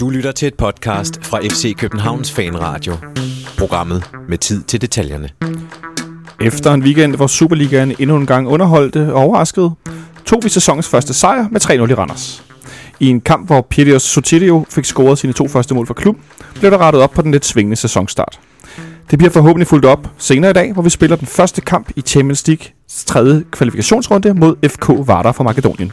Du lytter til et podcast fra FC Københavns Fanradio. Programmet med tid til detaljerne. Efter en weekend, hvor Superligaen endnu en gang underholdte og overraskede, tog vi sæsonens første sejr med 3-0 i Randers. I en kamp, hvor Pirios Sotirio fik scoret sine to første mål for klub, blev der rettet op på den lidt svingende sæsonstart. Det bliver forhåbentlig fuldt op senere i dag, hvor vi spiller den første kamp i Champions Leagues tredje kvalifikationsrunde mod FK Vardar fra Makedonien.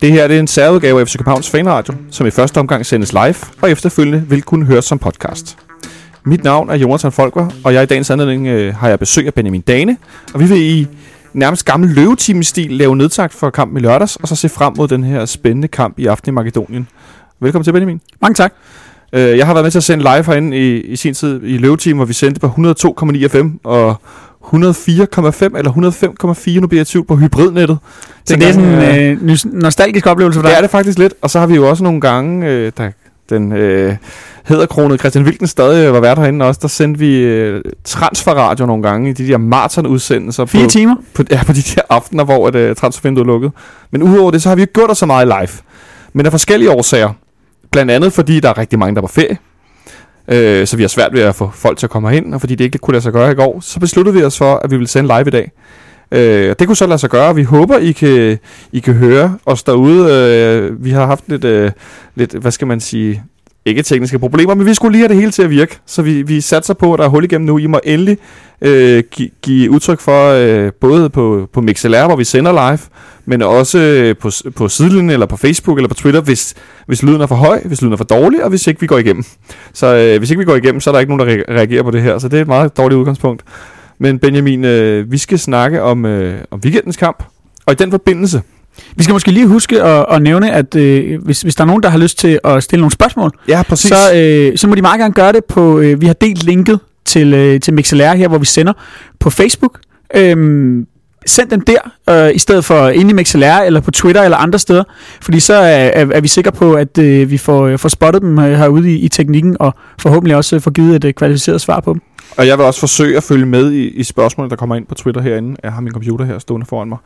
Det her det er en særudgave af FC Københavns Fanradio, som i første omgang sendes live, og efterfølgende vil kunne høres som podcast. Mit navn er Jonathan Folker, og jeg i dagens anledning øh, har jeg besøg af Benjamin Dane, og vi vil i nærmest gammel løvetime-stil lave nedtagt for kampen i lørdags, og så se frem mod den her spændende kamp i aften i Makedonien. Velkommen til, Benjamin. Mange tak. Øh, jeg har været med til at sende live herinde i, i sin tid i løvetime, hvor vi sendte på 102,9 FM og 104,5 eller 105,4, nu bliver jeg tvivl, på hybridnettet. Så det er sådan en øh, nostalgisk oplevelse for dig? Det er det faktisk lidt, og så har vi jo også nogle gange, øh, der den øh, hedderkronede Christian Wilken stadig var vært herinde også, der sendte vi øh, transferradio nogle gange i de der maratonudsendelser. Fire på, timer? På, ja, på de der aftener, hvor et, øh, transfervinduet er lukket. Men udover det, så har vi ikke gjort det så meget live. Men af forskellige årsager. Blandt andet fordi, der er rigtig mange, der er på ferie. Øh, så vi har svært ved at få folk til at komme ind, og fordi det ikke kunne lade sig gøre i går, så besluttede vi os for, at vi ville sende live i dag. Øh, det kunne så lade sig gøre, vi håber, I kan, I kan høre os derude. Øh, vi har haft lidt, øh, lidt, hvad skal man sige, ikke tekniske problemer, men vi skulle lige have det hele til at virke. Så vi, vi satser på, at der er hul igennem nu. I må endelig øh, give, give udtryk for, øh, både på, på MixLR, hvor vi sender live, men også øh, på, på sidelinjen, eller på Facebook, eller på Twitter, hvis, hvis lyden er for høj, hvis lyden er for dårlig, og hvis ikke vi går igennem. Så øh, hvis ikke vi går igennem, så er der ikke nogen, der reagerer på det her. Så det er et meget dårligt udgangspunkt. Men Benjamin, øh, vi skal snakke om, øh, om weekendens kamp, og i den forbindelse, vi skal måske lige huske at, at nævne, at øh, hvis, hvis der er nogen, der har lyst til at stille nogle spørgsmål, ja, præcis. Så, øh, så må de meget gerne gøre det på, øh, vi har delt linket til, øh, til MixLR her, hvor vi sender på Facebook. Øhm, send dem der, øh, i stedet for inde i MixLR, eller på Twitter, eller andre steder. Fordi så er, er, er vi sikre på, at øh, vi får, får spottet dem øh, herude i, i teknikken, og forhåbentlig også øh, får givet et øh, kvalificeret svar på dem. Og jeg vil også forsøge at følge med i, i spørgsmålene, der kommer ind på Twitter herinde. Jeg har min computer her stående foran mig.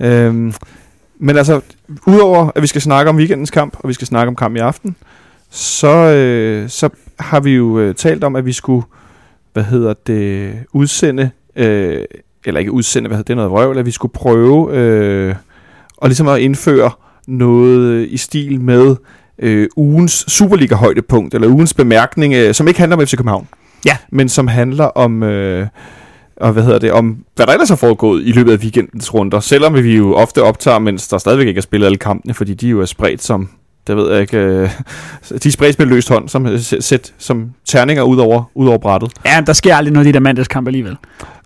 Øhm, men altså, udover at vi skal snakke om weekendens kamp, og vi skal snakke om kamp i aften, så, øh, så har vi jo øh, talt om, at vi skulle, hvad hedder det, udsende, øh, eller ikke udsende, hvad hedder det, noget vrøvl, at vi skulle prøve øh, og ligesom at indføre noget i stil med øh, ugens Superliga-højdepunkt, eller ugens bemærkning, øh, som ikke handler om FC København, ja. men som handler om... Øh, og hvad hedder det, om hvad der ellers har foregået i løbet af weekendens runder, selvom vi jo ofte optager, mens der stadigvæk ikke er spillet alle kampene, fordi de jo er spredt som, det ved jeg ikke, øh, de er spredt med løst hånd, som, sæt, som terninger ud over, ud over brættet. Ja, der sker aldrig noget i de der mandagskampe alligevel.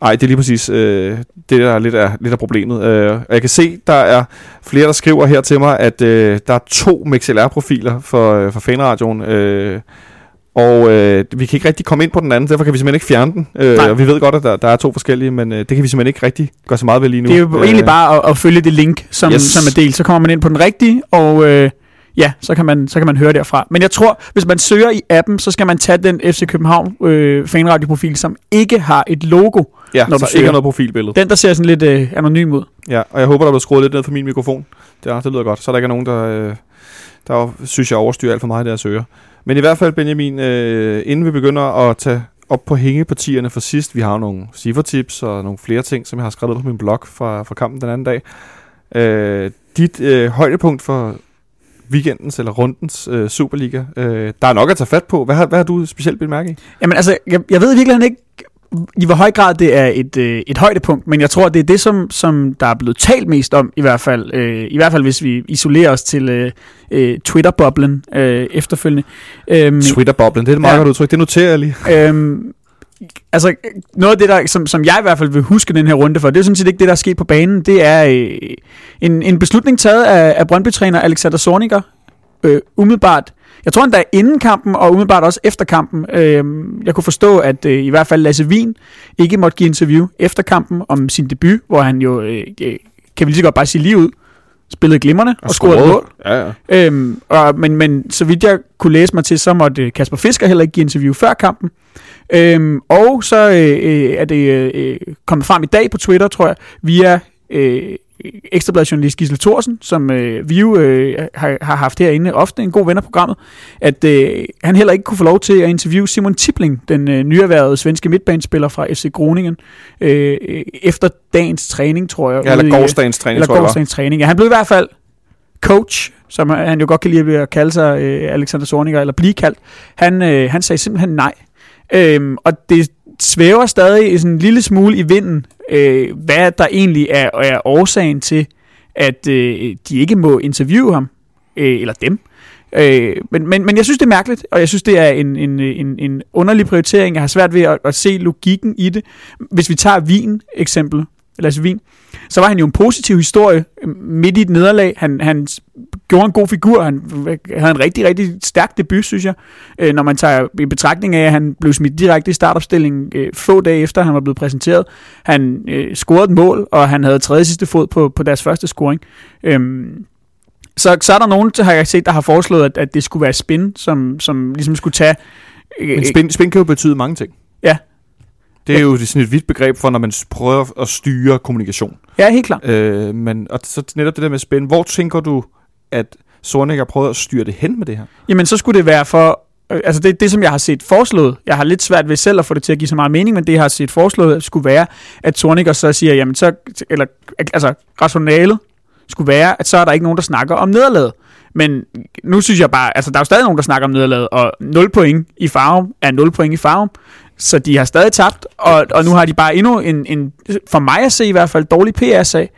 Nej, det er lige præcis øh, det, der er lidt af, lidt af problemet. Øh, jeg kan se, der er flere, der skriver her til mig, at øh, der er to MixLR-profiler for, øh, for fanradioen, øh, og øh, vi kan ikke rigtig komme ind på den anden, derfor kan vi simpelthen ikke fjerne den. Øh, og vi ved godt, at der, der er to forskellige, men øh, det kan vi simpelthen ikke rigtig gøre så meget ved lige nu. Det er jo øh, egentlig bare at, at følge det link, som, yes. som er delt. Så kommer man ind på den rigtige, og øh, ja, så kan, man, så kan man høre derfra. Men jeg tror, hvis man søger i appen, så skal man tage den FC København øh, fanradioprofil, som ikke har et logo. Ja, når så du ikke har noget profilbillede. Den, der ser sådan lidt øh, anonym ud. Ja, og jeg håber, der bliver skruet lidt ned for min mikrofon. Det, er, det lyder godt. Så der ikke er nogen, der, øh, der synes, jeg overstyrer alt for meget, der jeg søger. Men i hvert fald, Benjamin, øh, inden vi begynder at tage op på hængepartierne for sidst, vi har nogle cifertips og nogle flere ting, som jeg har skrevet på min blog fra, fra kampen den anden dag. Øh, dit øh, højdepunkt for weekendens eller rundens øh, Superliga, øh, der er nok at tage fat på. Hvad har, hvad har du specielt bemærket i? Jamen altså, jeg, jeg ved virkelig ikke, i hvor høj grad det er et, øh, et højdepunkt, men jeg tror, det er det, som, som der er blevet talt mest om, i hvert fald, øh, i hvert fald hvis vi isolerer os til øh, øh, Twitter-boblen øh, efterfølgende. Øhm, Twitter-boblen, det er et meget ja, godt udtryk, det noterer jeg lige. Øhm, altså, noget af det, der, som, som jeg i hvert fald vil huske den her runde for, det er sådan set ikke det, der er sket på banen. Det er øh, en, en beslutning taget af, af Brøndby-træner Alexander Zorniger, øh, umiddelbart jeg tror endda inden kampen, og umiddelbart også efter kampen. Øh, jeg kunne forstå, at øh, i hvert fald Lasse Wien ikke måtte give interview efter kampen om sin debut, hvor han jo, øh, kan vi lige så godt bare sige lige ud, spillede glimrende og, og scorede mål. Ja, ja. Øhm, og, men, men så vidt jeg kunne læse mig til, så måtte Kasper Fisker heller ikke give interview før kampen. Øhm, og så øh, øh er det øh, kommet frem i dag på Twitter, tror jeg, via øh, ekstrabladjournalist Gisle Thorsen, som øh, vi jo øh, har, har haft herinde ofte, en god ven af programmet, at øh, han heller ikke kunne få lov til at interviewe Simon Tipling, den øh, nyerhvervede svenske midtbanespiller fra FC Groningen, øh, efter dagens træning, tror jeg. Ja, eller i- gårdsdagens træning, eller tror jeg. gårdsdagens træning. Ja, han blev i hvert fald coach, som han jo godt kan lide at kalde sig, øh, Alexander Zorniger, eller blive kaldt. Han, øh, han sagde simpelthen nej. Øhm, og det svæver stadig sådan en lille smule i vinden, øh, hvad der egentlig er, er årsagen til, at øh, de ikke må interviewe ham, øh, eller dem. Øh, men, men, men jeg synes, det er mærkeligt, og jeg synes, det er en, en, en, en underlig prioritering. Jeg har svært ved at, at se logikken i det. Hvis vi tager vin eksempel, Lasse Wien, så var han jo en positiv historie øh, midt i et nederlag. Han, han gjorde en god figur. Han havde en rigtig, rigtig stærk debut, synes jeg. Øh, når man tager i betragtning af, at han blev smidt direkte i startopstillingen øh, få dage efter, han var blevet præsenteret. Han øh, scorede et mål, og han havde tredje sidste fod på, på deres første scoring. Øhm, så, så er der nogen, der har jeg set, der har foreslået, at, at det skulle være spin, som, som ligesom skulle tage... Øh, Men spin, spin kan jo betyde mange ting. Ja. Det er jo sådan et vidt begreb for, når man prøver at styre kommunikation. Ja, helt klart. Øh, men og så netop det der med spin. Hvor tænker du, at Sornik har prøvet at styre det hen med det her? Jamen, så skulle det være for... Øh, altså, det, det, som jeg har set foreslået, jeg har lidt svært ved selv at få det til at give så meget mening, men det, jeg har set foreslået, skulle være, at Torniker så siger, jamen så... Eller, altså, rationalet skulle være, at så er der ikke nogen, der snakker om nederlaget. Men nu synes jeg bare, altså der er jo stadig nogen, der snakker om nederlaget, og 0 point i Farum er 0 point i Farum. Så de har stadig tabt, og, og nu har de bare endnu en, en, for mig at se i hvert fald, dårlig PR-sag.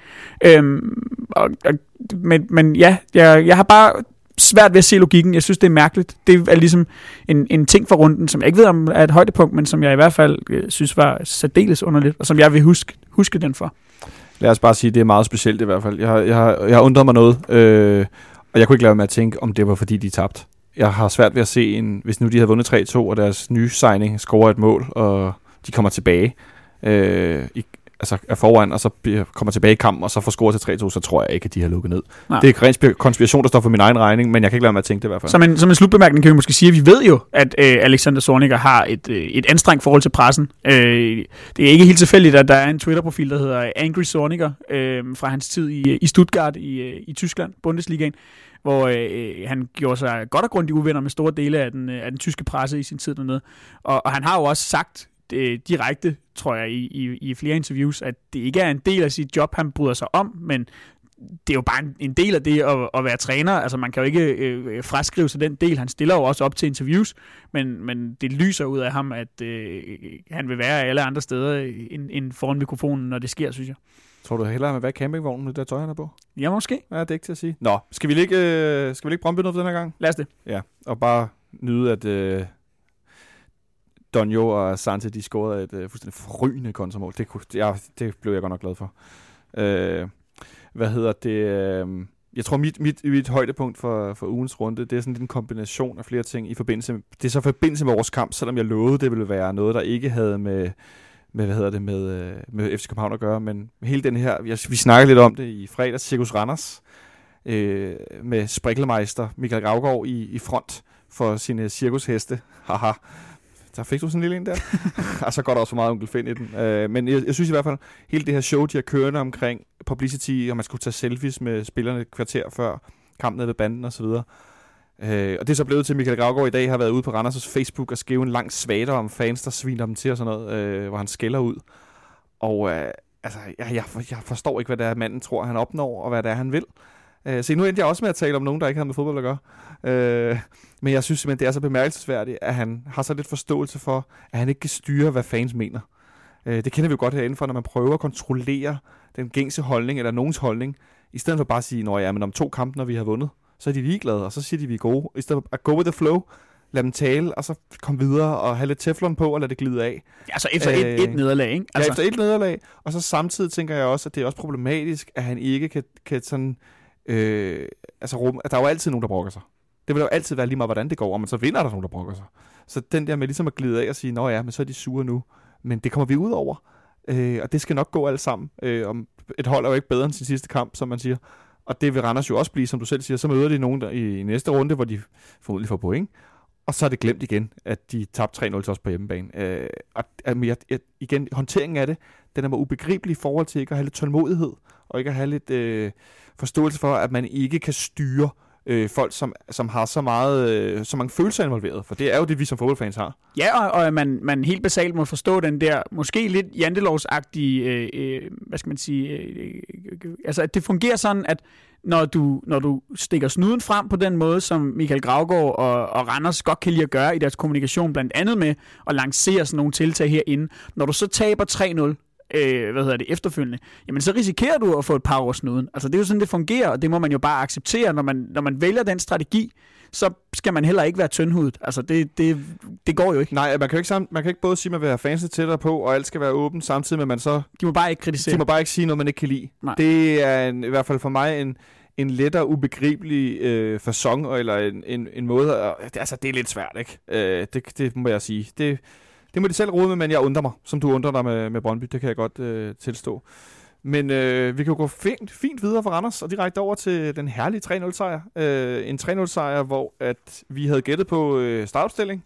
Øhm, og, og, men, men ja, jeg, jeg har bare svært ved at se logikken. Jeg synes, det er mærkeligt. Det er ligesom en, en ting for runden, som jeg ikke ved om er et højdepunkt, men som jeg i hvert fald øh, synes var særdeles underligt, og som jeg vil huske, huske den for. Lad os bare sige, at det er meget specielt i hvert fald. Jeg har, jeg har, jeg har undret mig noget, øh, og jeg kunne ikke lade være med at tænke, om det var fordi, de tabte. Jeg har svært ved at se, en, hvis nu de havde vundet 3-2, og deres nye signing scorer et mål, og de kommer tilbage øh, i, altså er foran, og så kommer tilbage i kampen, og så får scoret til 3-2, så tror jeg ikke, at de har lukket ned. Nej. Det er ren spe- konspiration, der står for min egen regning, men jeg kan ikke lade med at tænke det i hvert fald. Som en, som en slutbemærkning kan vi måske sige, at vi ved jo, at øh, Alexander Zorniger har et, øh, et anstrengt forhold til pressen. Øh, det er ikke helt tilfældigt, at der er en Twitter-profil, der hedder Angry Zorniger, øh, fra hans tid i, i Stuttgart i, øh, i Tyskland, Bundesligaen, hvor øh, øh, han gjorde sig godt og grundigt uvenner med store dele af den, øh, af den tyske presse i sin tid dernede. Og, og han har jo også sagt øh, direkte, tror jeg, i, i, i flere interviews, at det ikke er en del af sit job, han bryder sig om, men det er jo bare en, en del af det at, at være træner. Altså man kan jo ikke øh, øh fraskrive sig den del. Han stiller jo også op til interviews, men, men det lyser ud af ham, at øh, han vil være alle andre steder end, end foran mikrofonen, når det sker, synes jeg. Tror du hellere med, hvad campingvognen, det der tøj, han er på? Ja, måske. Ja, det er ikke til at sige. Nå, skal vi ikke, øh, skal vi ikke brømpe noget for den her gang? Lad os det. Ja, og bare nyde, at øh, Donjo og Sante, de scorede et øh, fuldstændig forrygende kontramål. Det, kunne, ja, det blev jeg godt nok glad for. Øh, hvad hedder det? Øh, jeg tror, mit, mit, mit højdepunkt for, for ugens runde, det er sådan lidt en kombination af flere ting i forbindelse med, det er så forbindelse med vores kamp, selvom jeg lovede, det ville være noget, der ikke havde med, med hvad hedder det, med, øh, med FC København at gøre, men hele den her, jeg, vi snakkede lidt om det i fredags, Cirkus Randers, øh, med Sprikkelmeister Michael Gravgaard i, i front for sine cirkusheste. Haha. Der fik du sådan en lille en der. og så går der også for meget onkel Finn i den. Øh, men jeg, jeg, synes i hvert fald, hele det her show, de har kørende omkring publicity, og man skulle tage selfies med spillerne et kvarter før kampen ved banden osv. Øh, og det er så blevet til, at Michael Gravgaard i dag har været ude på Randers' Facebook og skrive en lang svater om fans, der sviner dem til og sådan noget, øh, hvor han skælder ud. Og øh, altså, jeg, jeg, jeg forstår ikke, hvad det er, manden tror, han opnår, og hvad det er, han vil. Øh, så nu endte jeg også med at tale om nogen, der ikke havde med fodbold at gøre. Øh, men jeg synes simpelthen, det er så bemærkelsesværdigt, at han har så lidt forståelse for, at han ikke kan styre, hvad fans mener. Øh, det kender vi jo godt herinde for, når man prøver at kontrollere den gængse holdning, eller nogens holdning, i stedet for bare at sige, at ja, men om to kampe, når vi har vundet, så er de ligeglade, og så siger de, at vi er gode. I stedet at go with the flow, lad dem tale, og så komme videre og have lidt teflon på, og lade det glide af. Altså efter et, Øh, et nederlag, ikke? Altså. Ja, efter et nederlag, og så samtidig tænker jeg også, at det er også problematisk, at han ikke kan, kan sådan, øh, altså rum, at der er jo altid nogen, der brokker sig. Det vil jo altid være lige meget, hvordan det går, og man så vinder er der nogen, der brokker sig. Så den der med ligesom at glide af og sige, nå ja, men så er de sure nu, men det kommer vi ud over, øh, og det skal nok gå alt sammen. Øh, om et hold er jo ikke bedre end sin sidste kamp, som man siger. Og det vil Randers jo også blive, som du selv siger, så møder de nogen der i, næste runde, hvor de formodentlig får point. og så er det glemt igen, at de tabte 3-0 til os på hjemmebane. Øh, og og jeg, jeg, igen, håndteringen af det, den er mig ubegribelig i forhold til ikke at have lidt tålmodighed, og ikke at have lidt øh, forståelse for, at man ikke kan styre øh, øh, folk, som, som har så, meget, øh, så mange følelser involveret. For det er jo det, vi som fodboldfans har. Ja, og, og at man, man helt basalt må forstå den der, måske lidt jantelovsagtige, øh, øh, hvad skal man sige, øh, øh, altså at det fungerer sådan, at når du, når du stikker snuden frem på den måde, som Michael Gravgaard og, og Randers godt kan lide at gøre i deres kommunikation, blandt andet med at lancere sådan nogle tiltag herinde, når du så taber 3-0, øh, hvad hedder det, efterfølgende, jamen så risikerer du at få et par over snuden. Altså det er jo sådan, det fungerer, og det må man jo bare acceptere. Når man, når man vælger den strategi, så skal man heller ikke være tyndhudet. Altså det, det, det går jo ikke. Nej, man kan jo ikke, sammen, man kan ikke både sige, at man vil have fansen tættere på, og alt skal være åbent, samtidig med, at man så... De må bare ikke kritisere. De må bare ikke sige noget, man ikke kan lide. Nej. Det er en, i hvert fald for mig en, en lettere ubegribelig øh, fasong, eller en, en, en måde... At, altså, det er lidt svært, ikke? Øh, det, det må jeg sige. Det, det må de selv rode med, men jeg undrer mig, som du undrer dig med, med Brøndby. Det kan jeg godt øh, tilstå. Men øh, vi kan jo gå fint, fint videre for Randers og direkte over til den herlige 3-0 sejr. Øh, en 3-0 sejr, hvor at vi havde gættet på øh, startopstilling.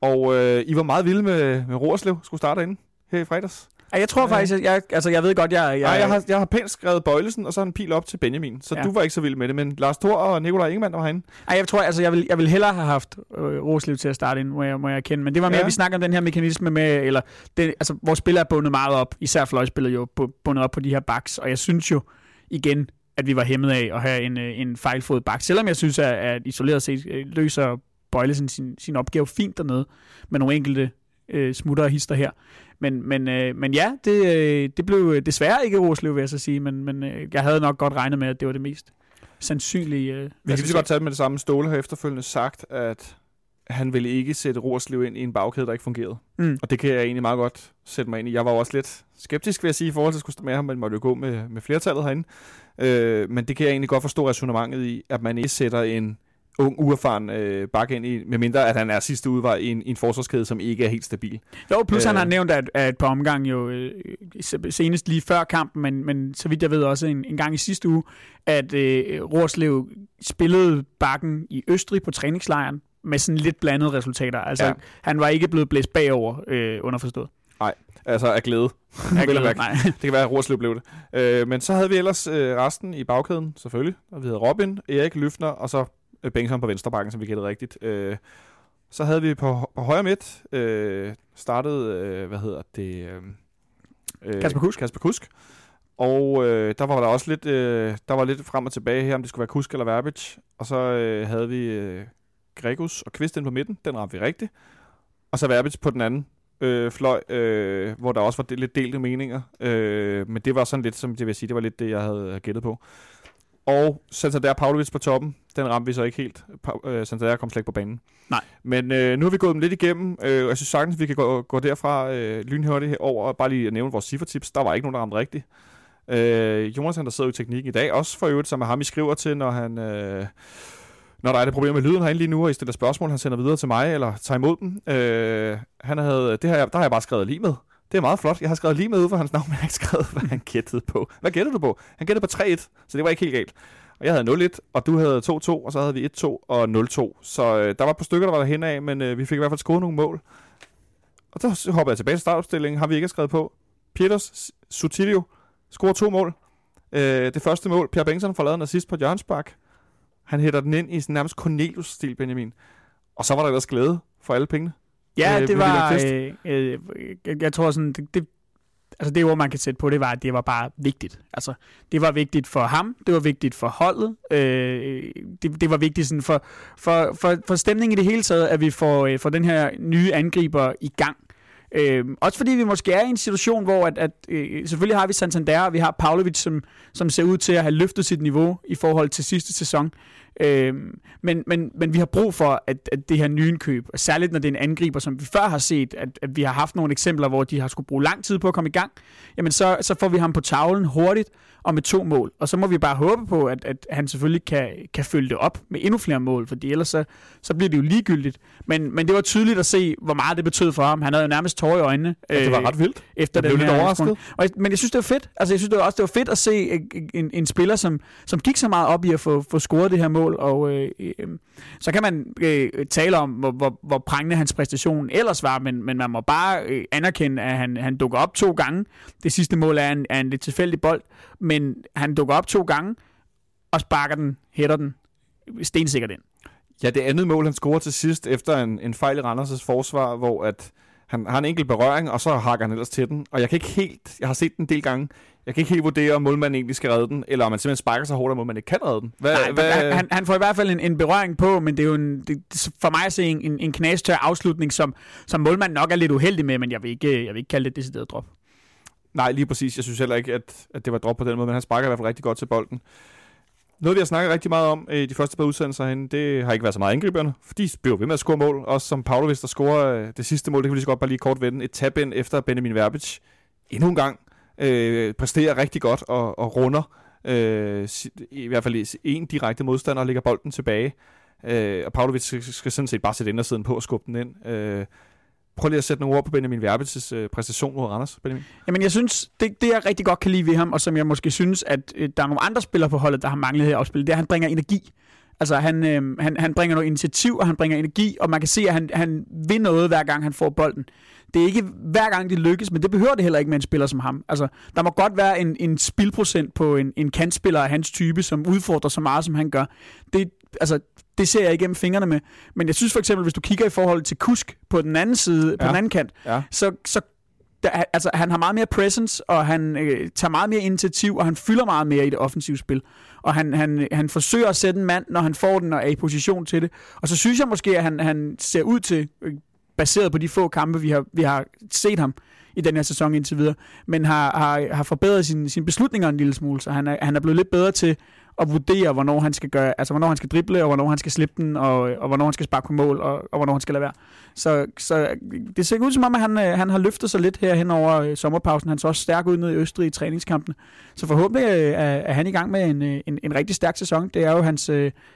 Og øh, I var meget vilde med, med Roerslev skulle starte ind her i fredags. Jeg tror Ja. faktisk, at jeg, altså jeg ved godt, jeg... jeg, Ja, jeg, har, jeg har pænt skrevet Bøjlesen, og så en pil op til Benjamin. Så Ja. du var ikke så vild med det, men Lars Thor og Nikolaj Ingemann var herinde. Ej, jeg tror, altså, jeg vil, jeg vil hellere have haft øh, Roslev til at starte ind, må jeg, må jeg erkende. Men det var mere, ja. Vi snakker om den her mekanisme med, eller det, altså, vores spillere er bundet meget op, især fløjspillet jo bu- bundet op på de her backs, og jeg synes jo igen, at vi var hæmmet af at have en, øh, en fejlfod back, selvom jeg synes, at, at isoleret set øh, løser Bøjlesen sin, sin opgave fint dernede, med nogle enkelte øh, smutter og hister her. Men, men, øh, men ja, det, øh, det blev desværre ikke Roslev, vil jeg så sige, men, men øh, jeg havde nok godt regnet med, at det var det mest sandsynlige. Øh, Vi kan lige godt tage med det samme. Ståle har efterfølgende sagt, at han ville ikke sætte Roerslev ind i en bagkæde, der ikke fungerede. Mm. Og det kan jeg egentlig meget godt sætte mig ind i. Jeg var også lidt skeptisk, vil jeg sige, i forhold til at skulle stå med ham, men måtte jo gå med, med flertallet herinde. Øh, men det kan jeg egentlig godt forstå resonemanget i, at man ikke sætter en ung, uerfaren øh, bak ind i, medmindre at han er sidste udvej i en, i en forsvarskæde, som ikke er helt stabil. Jo, plus øh, han Øh. har nævnt, at, at et par omgang jo øh, se- senest lige før kampen, men, men så vidt jeg ved også en, en gang i sidste uge, at øh, Rorslev spillede bakken i Østrig på træningslejren med sådan lidt blandede resultater. Altså, ja. Han var ikke blevet blæst bagover, øh, underforstået. Altså af glæde. Glæder- mærke. Nej. Det kan være, at Rorslev blev det. Øh, men så havde vi ellers øh, resten i bagkæden, selvfølgelig. Og vi havde Robin, Erik Løfner, og så øh, Bengtsson på venstre bakken, som vi gættede rigtigt. Øh, så havde vi på, på højre midt øh, startet, øh, hvad hedder det? Øh, øh, Kasper Kusk. Kasper Kusk. Og øh, der var der også lidt, øh, der var lidt frem og tilbage her, om det skulle være Kusk eller Verbic. Og så øh, havde vi øh, Gregus og Kvist ind på midten. Den ramte vi rigtigt. Og så Verbic på den anden øh, fløj, øh, hvor der også var lidt delte meninger. Øh, men det var sådan lidt, som det vil sige, det var lidt det, jeg havde gættet på. Og Santander Pavlovic på toppen, den ramte vi så ikke helt. Pa- øh, Santander kom slet ikke på banen. Nej. Men øh, nu har vi gået dem lidt igennem, øh, og jeg synes sagtens, vi kan gå, gå derfra øh, lynhurtigt over, og bare lige at nævne vores cifretips. Der var ikke nogen, der ramte rigtigt. Øh, Jonas, han der sidder jo i teknikken i dag, også for øvrigt, som er ham, I skriver til, når han... Øh, når der er det problem med lyden herinde lige nu, og I stiller spørgsmål, han sender videre til mig, eller tager imod dem. Øh, han havde, det jeg, der har jeg bare skrevet lige med. Det er meget flot. Jeg har skrevet lige med ud for hans navn, men jeg har ikke skrevet, hvad han gættede på. Hvad gættede du på? Han gættede på 3-1, så det var ikke helt galt. Og jeg havde 0-1, og du havde 2-2, og så havde vi 1-2 og 0-2. Så øh, der var et par stykker, der var derhen af, men øh, vi fik i hvert fald scoret nogle mål. Og så hopper jeg tilbage til startopstillingen. Har vi ikke skrevet på. Peters Sutilio scorer to mål. Øh, det første mål, Per Bengtsson får lavet en assist på Jørgensbak. Han hætter den ind i sådan nærmest Cornelius-stil, Benjamin. Og så var der ellers glæde for alle pengene. Ja, Øh, det var... Øh, øh, jeg, jeg tror sådan, det, det, altså det ord, man kan sætte på, det var, at det var bare vigtigt. Altså, det var vigtigt for ham, det var vigtigt for holdet, øh, det, det var vigtigt sådan for, for, for, for stemningen i det hele taget, at vi får, øh, får den her nye angriber i gang. Øh, også fordi vi måske er i en situation, hvor at, at øh, selvfølgelig har vi Santander, og vi har Pavlovic, som, som ser ud til at have løftet sit niveau i forhold til sidste sæson. Øh, men, men, men vi har brug for, at, at det her og særligt når det er en angriber, som vi før har set, at, at vi har haft nogle eksempler, hvor de har skulle bruge lang tid på at komme i gang, jamen så, så får vi ham på tavlen hurtigt og med to mål. Og så må vi bare håbe på, at, at han selvfølgelig kan, kan følge det op med endnu flere mål, fordi ellers så, så bliver det jo ligegyldigt. Men, men det var tydeligt at se, hvor meget det betød for ham. Han havde jo nærmest tårer i øjnene. Øh, det var øh, ret vildt. efter Jeg blev den lidt overrasket. Og, men jeg synes, det var fedt. Altså, jeg synes det var også det var fedt at se en, en, en spiller, som, som gik så meget op i at få, få scoret det her mål, mål, og øh, øh, så kan man øh, tale om, hvor, hvor, hvor prangende hans præstation ellers var, men, men man må bare øh, anerkende, at han, han dukker op to gange. Det sidste mål er en, er en lidt tilfældig bold, men han dukker op to gange, og sparker den, hætter den, stensikkert ind. Ja, det andet mål, han scorer til sidst, efter en, en fejl i Randers' forsvar, hvor at han har en enkelt berøring, og så hakker han ellers til den. Og jeg kan ikke helt, jeg har set den en del gange, jeg kan ikke helt vurdere, om målmanden egentlig skal redde den, eller om man simpelthen sparker så hårdt, at målmanden ikke kan redde den. Hvad, Nej, hvad? Han, han får i hvert fald en, en berøring på, men det er jo en, det, for mig at se en, en, en knastør afslutning, som, som målmanden nok er lidt uheldig med, men jeg vil ikke, jeg vil ikke kalde det decideret drop. Nej, lige præcis. Jeg synes heller ikke, at, at det var drop på den måde, men han sparker i hvert fald rigtig godt til bolden. Noget, vi har snakket rigtig meget om i de første par udsendelser herinde, det har ikke været så meget angriberne, for de blev ved med at score mål. Også som Pavlovic, der scorer øh, det sidste mål, det kan vi lige så godt bare lige kort vende. Et tab ind efter Benjamin Verbic. Endnu en gang øh, præsterer rigtig godt og, og runder øh, i hvert fald en direkte modstander og lægger bolden tilbage. Øh, og Pavlovic skal, skal sådan set bare sætte indersiden på og skubbe den ind. Øh, Prøv lige at sætte nogle ord på Benjamin Verbitz' øh, præstation mod Randers, Benjamin. Jamen, jeg synes, det, det jeg rigtig godt kan lide ved ham, og som jeg måske synes, at øh, der er nogle andre spillere på holdet, der har manglet her afspil, det er, at han bringer energi. Altså, han, øh, han, han bringer noget initiativ, og han bringer energi, og man kan se, at han, han vil noget, hver gang han får bolden. Det er ikke hver gang, det lykkes, men det behøver det heller ikke med en spiller som ham. Altså, der må godt være en, en spilprocent på en, en kantspiller af hans type, som udfordrer så meget, som han gør. Det, altså, det ser jeg igennem fingrene med. Men jeg synes for eksempel, hvis du kigger i forhold til Kusk på den anden side, ja. på den anden kant, ja. så, så der, altså, han har meget mere presence, og han øh, tager meget mere initiativ, og han fylder meget mere i det offensive spil. Og han, han, han forsøger at sætte en mand, når han får den og er i position til det. Og så synes jeg måske, at han, han ser ud til, øh, baseret på de få kampe, vi har, vi har set ham i den her sæson indtil videre, men har, har, har forbedret sine, sin beslutninger en lille smule, så han er, han er blevet lidt bedre til at vurdere, hvornår han skal gøre, altså hvornår han skal drible, og hvornår han skal slippe den, og, og hvornår han skal sparke på mål, og, og hvornår han skal lade være. Så, så det ser ud som om, at han, øh, han har løftet sig lidt her hen over øh, sommerpausen. Han så også stærk ud nede i Østrig i træningskampene. Så forhåbentlig øh, er, er han i gang med en, en, en rigtig stærk sæson. Det er jo hans,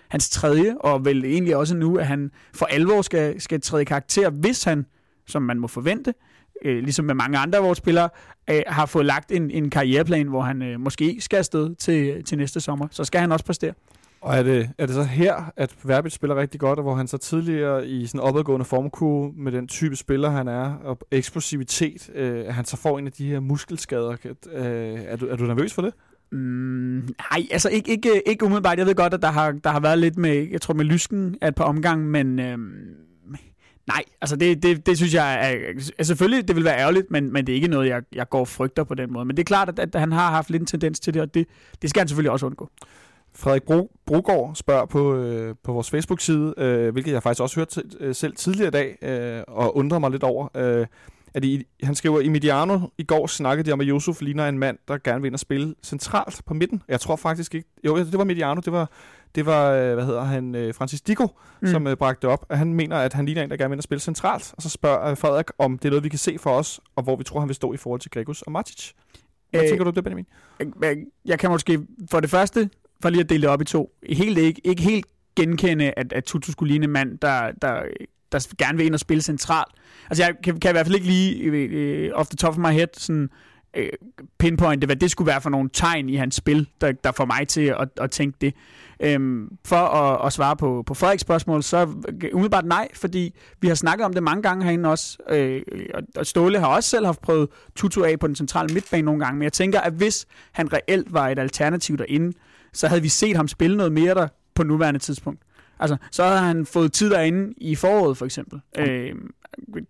hans tredje, og vel egentlig også nu, at han for alvor skal, skal træde i karakter, hvis han, som man må forvente, øh, ligesom med mange andre af vores spillere, øh, har fået lagt en, en karriereplan, hvor han øh, måske skal afsted til, til næste sommer. Så skal han også præstere. Og er det, er det så her, at Verbit spiller rigtig godt, og hvor han så tidligere i sådan opadgående formkurve med den type spiller, han er, og eksplosivitet, øh, han så får en af de her muskelskader. Øh, er, du, er du nervøs for det? Mm, nej, altså ikke, ikke, ikke umiddelbart. Jeg ved godt, at der har, der har været lidt med, jeg tror med lysken af et par omgange, men øh, Nej, altså det, det, det synes jeg er, er, selvfølgelig, det vil være ærgerligt, men, men det er ikke noget, jeg, jeg går og frygter på den måde. Men det er klart, at, at han har haft lidt en tendens til det, og det, det skal han selvfølgelig også undgå. Frederik Bro, Brogaard spørger på, øh, på vores Facebook-side, øh, hvilket jeg faktisk også hørte øh, selv tidligere i dag, øh, og undrer mig lidt over. Øh, at i, han skriver, i Mediano i går snakkede de om, at Josef ligner en mand, der gerne vil ind og spille centralt på midten. Jeg tror faktisk ikke, jo, det var Mediano, det var, det var øh, hvad hedder han, øh, Francis Dico, mm. som uh, bragte det op. At han mener, at han ligner en, der gerne vil og spille centralt. Og så spørger uh, Frederik, om det er noget, vi kan se for os, og hvor vi tror, han vil stå i forhold til Gregus og Matic. Hvad øh, tænker du det, Benjamin? Jeg, jeg kan måske for det første, for lige at dele det op i to, helt ikke, ikke helt genkende, at, at Tutu skulle ligne en mand, der, der der gerne vil ind og spille centralt. Altså jeg kan, kan i hvert fald ikke lige uh, off the top of my head sådan uh, pinpointe, hvad det skulle være for nogle tegn i hans spil, der, der får mig til at, at tænke det. Um, for at, at svare på, på Frederiks spørgsmål, så umiddelbart nej, fordi vi har snakket om det mange gange herinde også, uh, og Ståle har også selv haft prøvet Tutu af på den centrale midtbane nogle gange, men jeg tænker, at hvis han reelt var et alternativ derinde, så havde vi set ham spille noget mere der på nuværende tidspunkt. Altså, så har han fået tid derinde i foråret, for eksempel. Mm. Øh,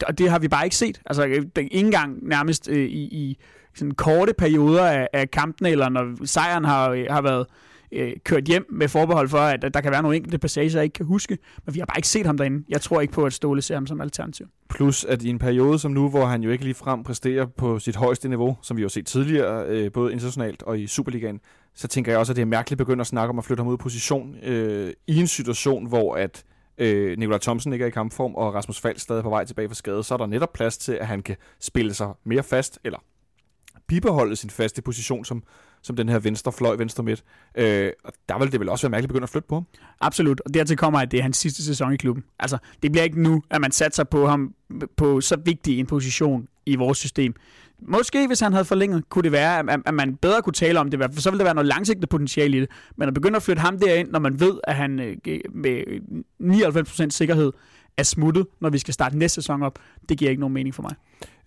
og det har vi bare ikke set. Altså, ikke engang nærmest øh, i, i sådan korte perioder af, af kampene, eller når sejren har, har været øh, kørt hjem med forbehold for, at, at der kan være nogle enkelte passager, jeg ikke kan huske. Men vi har bare ikke set ham derinde. Jeg tror ikke på, at Ståle ser ham som alternativ. Plus, at i en periode som nu, hvor han jo ikke lige frem præsterer på sit højeste niveau, som vi jo har set tidligere, øh, både internationalt og i Superligaen, så tænker jeg også, at det er mærkeligt at begynde at snakke om at flytte ham ud i position øh, i en situation, hvor at øh, Nikolaj Thomsen ikke er i kampform, og Rasmus Falk stadig på vej tilbage fra skade, så er der netop plads til, at han kan spille sig mere fast, eller bibeholde sin faste position som, som den her venstre fløj, venstre midt. Øh, og der vil det vel også være mærkeligt at begynde at flytte på ham. Absolut, og dertil kommer, at det er hans sidste sæson i klubben. Altså, det bliver ikke nu, at man satser på ham på så vigtig en position i vores system. Måske hvis han havde forlænget, kunne det være, at, at man bedre kunne tale om det, for så ville der være noget langsigtet potentiale i det. Men at begynde at flytte ham derind, når man ved, at han øh, med øh, 99% sikkerhed er smuttet, når vi skal starte næste sæson op, det giver ikke nogen mening for mig.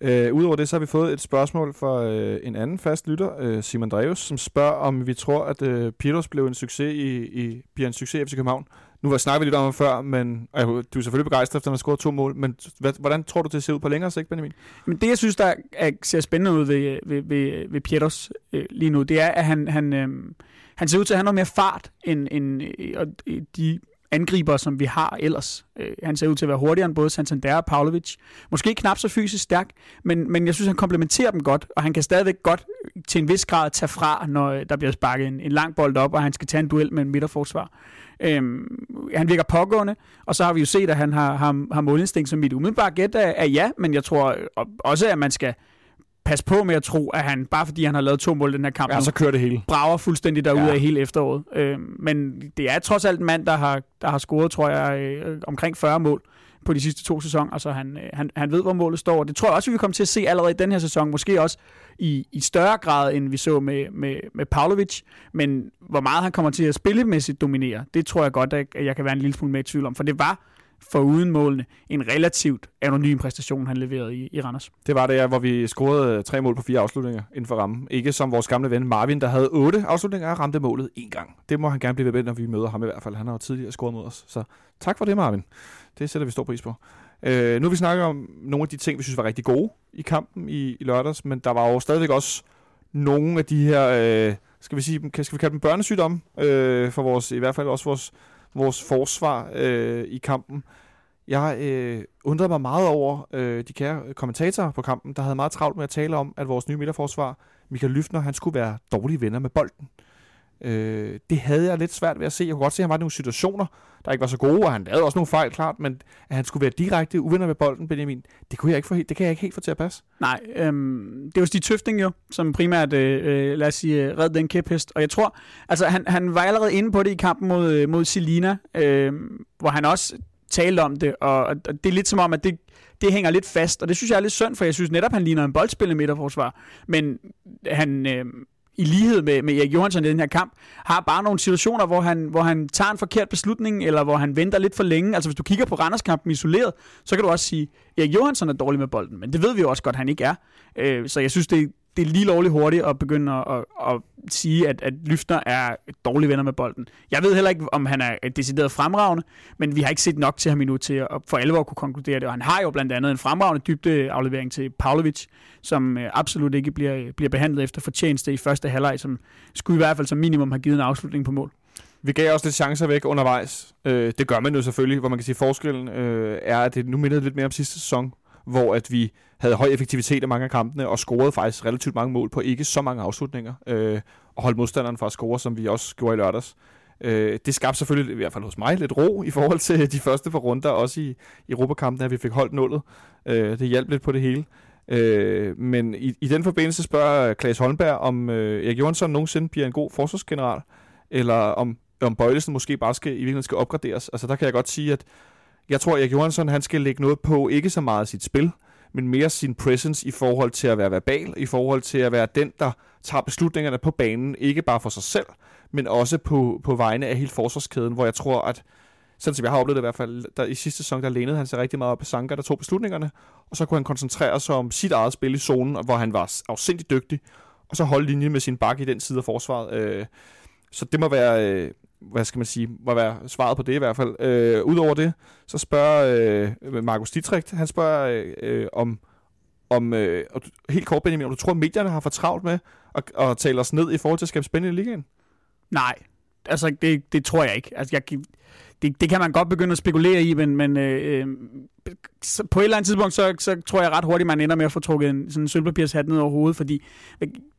Øh, Udover det, så har vi fået et spørgsmål fra øh, en anden fast lytter, øh, Simon Dreves, som spørger, om vi tror, at øh, Piros blev en succes i, i, bliver en succes i FC København. Nu var snakket lidt om det før, men øh, du er selvfølgelig begejstret, efter at han har scoret to mål, men hvad, hvordan tror du, det ser ud på længere sigt, Benjamin? Men det, jeg synes, der er, ser spændende ud ved, ved, ved, ved Pieters øh, lige nu, det er, at han, han, øh, han ser ud til at have noget mere fart end, end øh, de angriber, som vi har ellers. Øh, han ser ud til at være hurtigere end både Santander og Pavlovic. Måske knap så fysisk stærk, men, men jeg synes, han komplementerer dem godt, og han kan stadigvæk godt til en vis grad tage fra, når øh, der bliver sparket en, en lang bold op, og han skal tage en duel med en midterforsvar. Øhm, han virker pågående, og så har vi jo set, at han har, har, har målinstinkt, som mit umiddelbare gæt er, er ja, men jeg tror øh, også, at man skal passe på med at tro, at han, bare fordi han har lavet to mål i den her kamp, ja, så kører det hele. brager fuldstændig derude ja. af hele efteråret. Øh, men det er trods alt en mand, der har, der har scoret, tror jeg, øh, omkring 40 mål på de sidste to sæsoner. Så han, øh, han, han ved, hvor målet står. Og det tror jeg også, vi kommer til at se allerede i den her sæson. Måske også i, i større grad, end vi så med, med, med Pavlovic. Men hvor meget han kommer til at spillemæssigt dominere, det tror jeg godt, at jeg kan være en lille smule med i tvivl om. For det var for uden målene. En relativt anonym præstation, han leverede i, i Randers. Det var det, ja, hvor vi scorede øh, tre mål på fire afslutninger inden for rammen. Ikke som vores gamle ven Marvin, der havde otte afslutninger og ramte målet en gang. Det må han gerne blive ved, når vi møder ham i hvert fald. Han har jo tidligere scoret mod os. Så tak for det, Marvin. Det sætter vi stor pris på. Øh, nu har vi snakket om nogle af de ting, vi synes var rigtig gode i kampen i, i lørdags, men der var jo stadigvæk også nogle af de her, øh, skal vi sige, skal vi kalde dem børnesygdomme, øh, for vores, i hvert fald også vores vores forsvar øh, i kampen. Jeg øh, undrede mig meget over øh, de kære kommentatorer på kampen, der havde meget travlt med at tale om, at vores nye midterforsvar, Michael Lyftner, han skulle være dårlige venner med bolden. Øh, det havde jeg lidt svært ved at se. Jeg kunne godt se, at han var i nogle situationer, der ikke var så gode, og han lavede også nogle fejl, klart, men at han skulle være direkte uvenner med bolden, Benjamin, det, kunne jeg ikke få, det kan jeg ikke helt få til at passe. Nej, øhm, det var Stig Tøfting jo, som primært, øh, øh lad os sige, øh, red den kæphest, og jeg tror, altså han, han var allerede inde på det i kampen mod, øh, mod Selina, øh, hvor han også talte om det, og, og det er lidt som om, at det, det hænger lidt fast, og det synes jeg er lidt synd, for jeg synes netop, han ligner en boldspillende midterforsvar, men han... Øh, i lighed med, med Erik Johansson i den her kamp, har bare nogle situationer, hvor han, hvor han tager en forkert beslutning, eller hvor han venter lidt for længe. Altså hvis du kigger på Randerskampen isoleret, så kan du også sige, at Erik Johansson er dårlig med bolden, men det ved vi jo også godt, at han ikke er. Øh, så jeg synes, det, det er lige lovligt hurtigt at begynde at, at, at sige, at, at Lyftner er dårlige venner med bolden. Jeg ved heller ikke, om han er decideret fremragende, men vi har ikke set nok til ham endnu til at for alvor kunne konkludere det. Og han har jo blandt andet en fremragende dybde aflevering til Pavlovic, som øh, absolut ikke bliver, bliver behandlet efter fortjeneste i første halvleg, som skulle i hvert fald som minimum have givet en afslutning på mål. Vi gav også lidt chancer væk undervejs. Øh, det gør man jo selvfølgelig, hvor man kan sige, at forskellen øh, er, at det nu mindede lidt mere om sidste sæson, hvor at vi havde høj effektivitet af mange af kampene, og scorede faktisk relativt mange mål på ikke så mange afslutninger, øh, og holdt modstanderen fra at score, som vi også gjorde i lørdags. Øh, det skabte selvfølgelig, i hvert fald hos mig, lidt ro i forhold til de første par runder, også i Europakampen, at vi fik holdt nullet. Øh, det hjalp lidt på det hele. Øh, men i, i den forbindelse spørger Claes Holmberg, om øh, Erik Johansson nogensinde bliver en god forsvarsgeneral, eller om, om Bøjlesen måske bare skal, i virkeligheden skal opgraderes. Altså der kan jeg godt sige, at jeg tror, at Erik Johansson han skal lægge noget på, ikke så meget sit spil, men mere sin presence i forhold til at være verbal, i forhold til at være den, der tager beslutningerne på banen, ikke bare for sig selv, men også på, på vegne af hele forsvarskæden, hvor jeg tror, at sådan som jeg har oplevet det i hvert fald, der i sidste sæson, der lænede han sig rigtig meget op på Sanka, der tog beslutningerne, og så kunne han koncentrere sig om sit eget spil i zonen, hvor han var afsindig dygtig, og så holde linje med sin bakke i den side af forsvaret. Øh, så det må være, øh, hvad skal man sige, må være svaret på det i hvert fald. Øh, Udover det, så spørger øh, Markus Dietrich, han spørger øh, om, om øh, helt kort Benjamin, om du tror, at medierne har for travlt med at, at tale os ned i forhold til at skabe spændende i ligaen? Nej, altså det, det tror jeg ikke. Altså jeg, det, det kan man godt begynde at spekulere i, men, men øh, øh, så på et eller andet tidspunkt, så, så tror jeg ret hurtigt, man ender med at få trukket en sådan sølvpapirshat ned over hovedet, fordi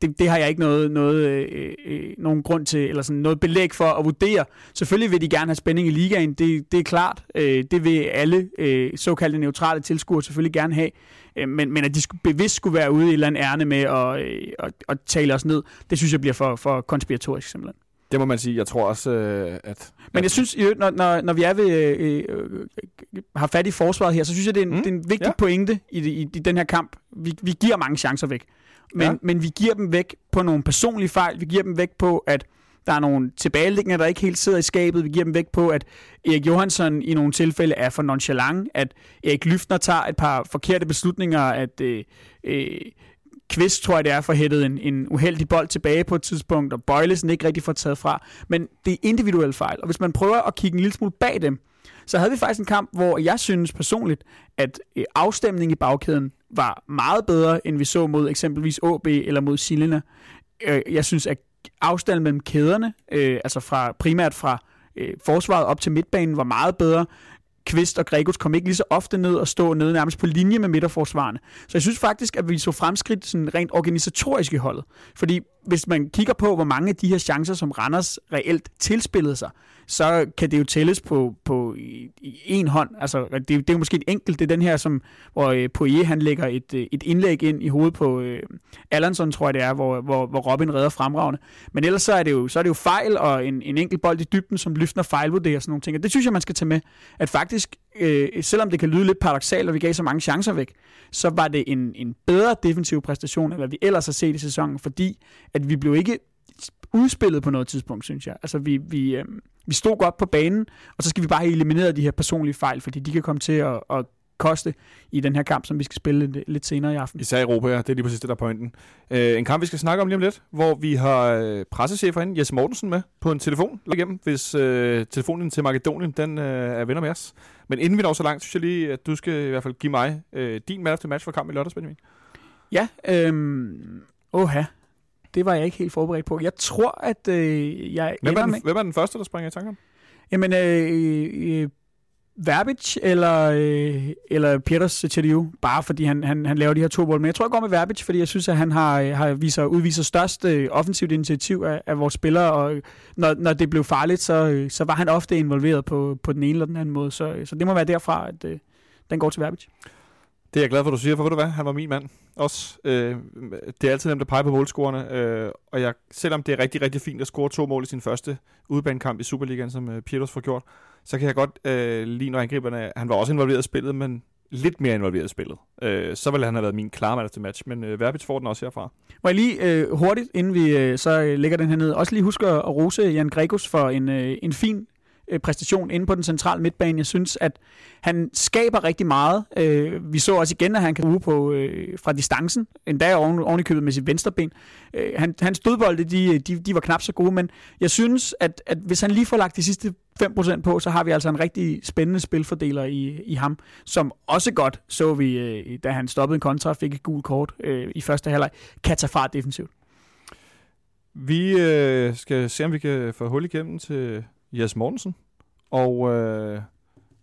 det, det har jeg ikke noget, noget, øh, øh, nogen grund til, eller sådan noget belæg for at vurdere. Selvfølgelig vil de gerne have spænding i ligaen, det, det er klart. Øh, det vil alle øh, såkaldte neutrale tilskuere selvfølgelig gerne have, øh, men, men at de skulle, bevidst skulle være ude i et eller andet ærne med at, øh, at, at tale os ned, det synes jeg bliver for, for konspiratorisk simpelthen. Det må man sige. Jeg tror også, øh, at... Men jeg synes, når, når, når vi er ved, øh, øh, har fat i forsvaret her, så synes jeg, det er en, Mm, det er en vigtig ja. pointe i, i, i den her kamp. Vi, vi giver mange chancer væk. Men, Ja. men vi giver dem væk på nogle personlige fejl. Vi giver dem væk på, at der er nogle tilbageliggende, der ikke helt sidder i skabet. Vi giver dem væk på, at Erik Johansson i nogle tilfælde er for nonchalant. At Erik Lyftner tager et par forkerte beslutninger. At øh, øh, Kvist, tror jeg det er, får hættet en, en uheldig bold tilbage på et tidspunkt, og Bøjlesen ikke rigtig får taget fra. Men det er individuelle fejl, og hvis man prøver at kigge en lille smule bag dem, så havde vi faktisk en kamp, hvor jeg synes personligt, at øh, afstemningen i bagkæden var meget bedre, end vi så mod eksempelvis AB eller mod Silena. Øh, jeg synes, at afstanden mellem kæderne, øh, altså fra, primært fra forsvaret op til midtbanen, var meget bedre. Kvist og Gregus kom ikke lige så ofte ned og stå nede nærmest på linje med midterforsvarerne. Så jeg synes faktisk, at vi så fremskridt sådan rent organisatorisk i holdet. Fordi hvis man kigger på, hvor mange af de her chancer, som Randers reelt tilspillede sig, så kan det jo tælles på, på i, i en hånd. Altså, det, det er jo måske et enkelt. Det er den her, som, hvor øh, Poirier han lægger et, øh, et indlæg ind i hovedet på øh, Allanson, tror jeg det er, hvor, hvor, hvor Robin redder fremragende. Men ellers så er det jo, så er det jo fejl og en, en enkelt bold i dybden, som løfter fejlvurderer og sådan nogle ting. Og det synes jeg, man skal tage med. At faktisk, øh, selvom det kan lyde lidt paradoxalt, og vi gav så mange chancer væk, så var det en, en bedre defensiv præstation, end hvad vi ellers har set i sæsonen, fordi at vi blev ikke udspillet på noget tidspunkt, synes jeg. Altså, vi, vi, øh, vi stod godt på banen, og så skal vi bare have elimineret de her personlige fejl, fordi de kan komme til at, at koste i den her kamp, som vi skal spille lidt, lidt senere i aften. Især i Europa, ja. Det er lige præcis det, der er pointen. Øh, en kamp, vi skal snakke om lige om lidt, hvor vi har øh, pressechef herinde, Jes Mortensen, med på en telefon igennem, hvis øh, telefonen til Makedonien, den øh, er venner med os. Men inden vi når så langt, synes jeg lige, at du skal i hvert fald give mig øh, din of the match for kampen i lørdags, Benjamin. Ja, øhm, åha, det var jeg ikke helt forberedt på. Jeg tror, at øh, jeg Hvem ender er, med... den, hvem er den første, der springer i tanken? Jamen, øh, øh, Verbic eller, øh, eller Peters Tjediu, bare fordi han, han, han laver de her to mål. Men jeg tror, jeg går med Verbic, fordi jeg synes, at han har, øh, har viser, udviser størst øh, offensivt initiativ af, af vores spillere, og når, når det blev farligt, så, øh, så var han ofte involveret på, på den ene eller den anden måde. Så, øh, så det må være derfra, at øh, den går til Verbic. Det er jeg glad for, at du siger, for ved du hvad, han var min mand også. Øh, det er altid nemt at pege på målscorerne, øh, og jeg, selvom det er rigtig, rigtig fint at score to mål i sin første udebanekamp i Superligaen, som øh, Pieters får gjort, så kan jeg godt øh, lide, når angriberne, han var også involveret i spillet, men lidt mere involveret i spillet. Øh, så ville han have været min klare mand til match, men øh, Verbitz får den også herfra. Må jeg lige øh, hurtigt, inden vi øh, så øh, lægger den her ned, også lige huske at rose Jan Gregos for en, øh, en fin øh, præstation inde på den centrale midtbane. Jeg synes, at han skaber rigtig meget. Øh, vi så også igen, at han kan bruge på øh, fra distancen, endda oven, oven i købet med sit venstre ben. Øh, han, hans dødbolde, de, de, de var knap så gode, men jeg synes, at, at hvis han lige får lagt de sidste 5% på, så har vi altså en rigtig spændende spilfordeler i, i ham, som også godt så vi, øh, da han stoppede en kontra og fik et gult kort øh, i første halvleg, kan tage fart defensivt. Vi øh, skal se, om vi kan få hul igennem til Jes Mortensen, og øh,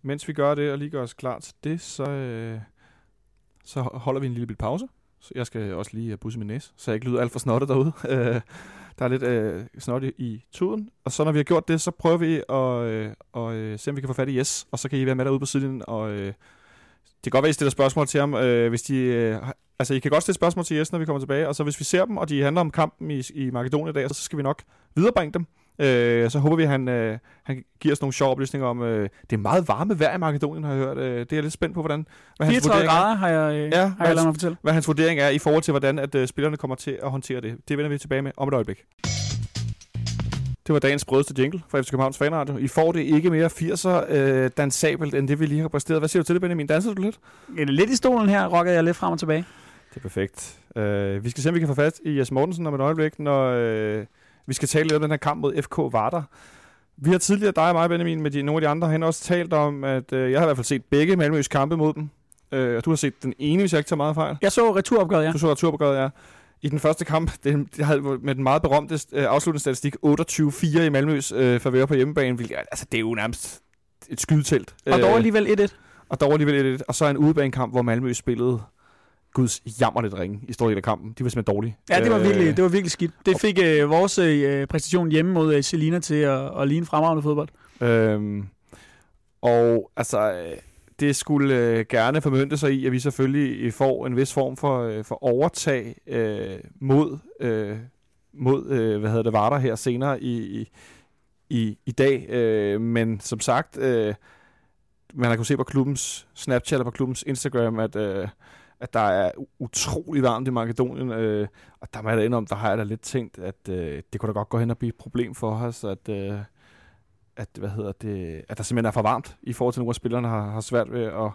mens vi gør det og lige gør os klar til det, så, øh, så holder vi en lille bit pause. Så jeg skal også lige øh, busse min næse, så jeg ikke lyder alt for snottet derude. Øh, der er lidt øh, snot i, i tuden. Og så når vi har gjort det, så prøver vi at øh, og, øh, se, om vi kan få fat i Jes. Og så kan I være med derude på siden. Og øh, det kan godt være, at I stiller spørgsmål til ham. Øh, hvis de, øh, altså, I kan godt stille spørgsmål til Jes, når vi kommer tilbage. Og så hvis vi ser dem, og de handler om kampen i, i Makedonien i dag, så skal vi nok viderebringe dem. Øh, så håber vi, at han, øh, han giver os nogle sjove oplysninger om... Øh, det er meget varme vejr i Makedonien, har jeg hørt. Øh, det er jeg lidt spændt på, hvordan... Hvad hans 34 vurdering er grader har jeg, øh, Ja, har jeg ladet mig fortælle. hvad hans vurdering er i forhold til, hvordan at, øh, spillerne kommer til at håndtere det. Det vender vi tilbage med om et øjeblik. Det var dagens brødeste jingle fra FC Københavns Fanradio. I får det ikke mere 80'er øh, dansabelt, end det vi lige har præsteret. Hvad siger du til det, Benjamin? Danser du lidt? Lidt i stolen her rockede jeg lidt frem og tilbage. Det er perfekt. Øh, vi skal se, om vi kan få fat i Jes Mortensen om et øjeblik, når øh, vi skal tale lidt om den her kamp mod FK Varder. Vi har tidligere, dig og mig, Benjamin, med de, nogle af de andre, hen også talt om, at øh, jeg har i hvert fald set begge Malmøs kampe mod dem. Øh, og du har set den ene, hvis jeg ikke tager meget fejl. Jeg så returopgøret, ja. Du så returopgøret, ja. I den første kamp, det, det havde med den meget berømte øh, afsluttende statistik, 28-4 i Malmøs øh, favør på hjemmebane, hvilket, altså det er jo nærmest et skydetelt. Og dog alligevel 1-1. og dog alligevel et, og så en udebanekamp, hvor Malmø spillede guds jammerligt ringe i stor del af kampen. De var simpelthen dårlige. Ja, det var, Øh, virkelig, det var virkelig skidt. Det fik øh, vores øh, præstation hjemme mod øh, Selina til at, at ligne fremragende fodbold. Øhm, og altså, øh, det skulle øh, gerne formønte sig i, at vi selvfølgelig får en vis form for, øh, for overtag øh, mod, øh, mod, øh, hvad hedder det, Varder her senere i, i, i, i dag. Øh, men som sagt, øh, man har kunnet se på klubbens Snapchat og på klubbens Instagram, at, øh, at der er utrolig varmt i Makedonien. Øh, og der må jeg da indom, der har jeg da lidt tænkt, at øh, det kunne da godt gå hen og blive et problem for os, at... Øh, at, hvad hedder det, at der simpelthen er for varmt i forhold til nogle af spillerne har, har svært ved at,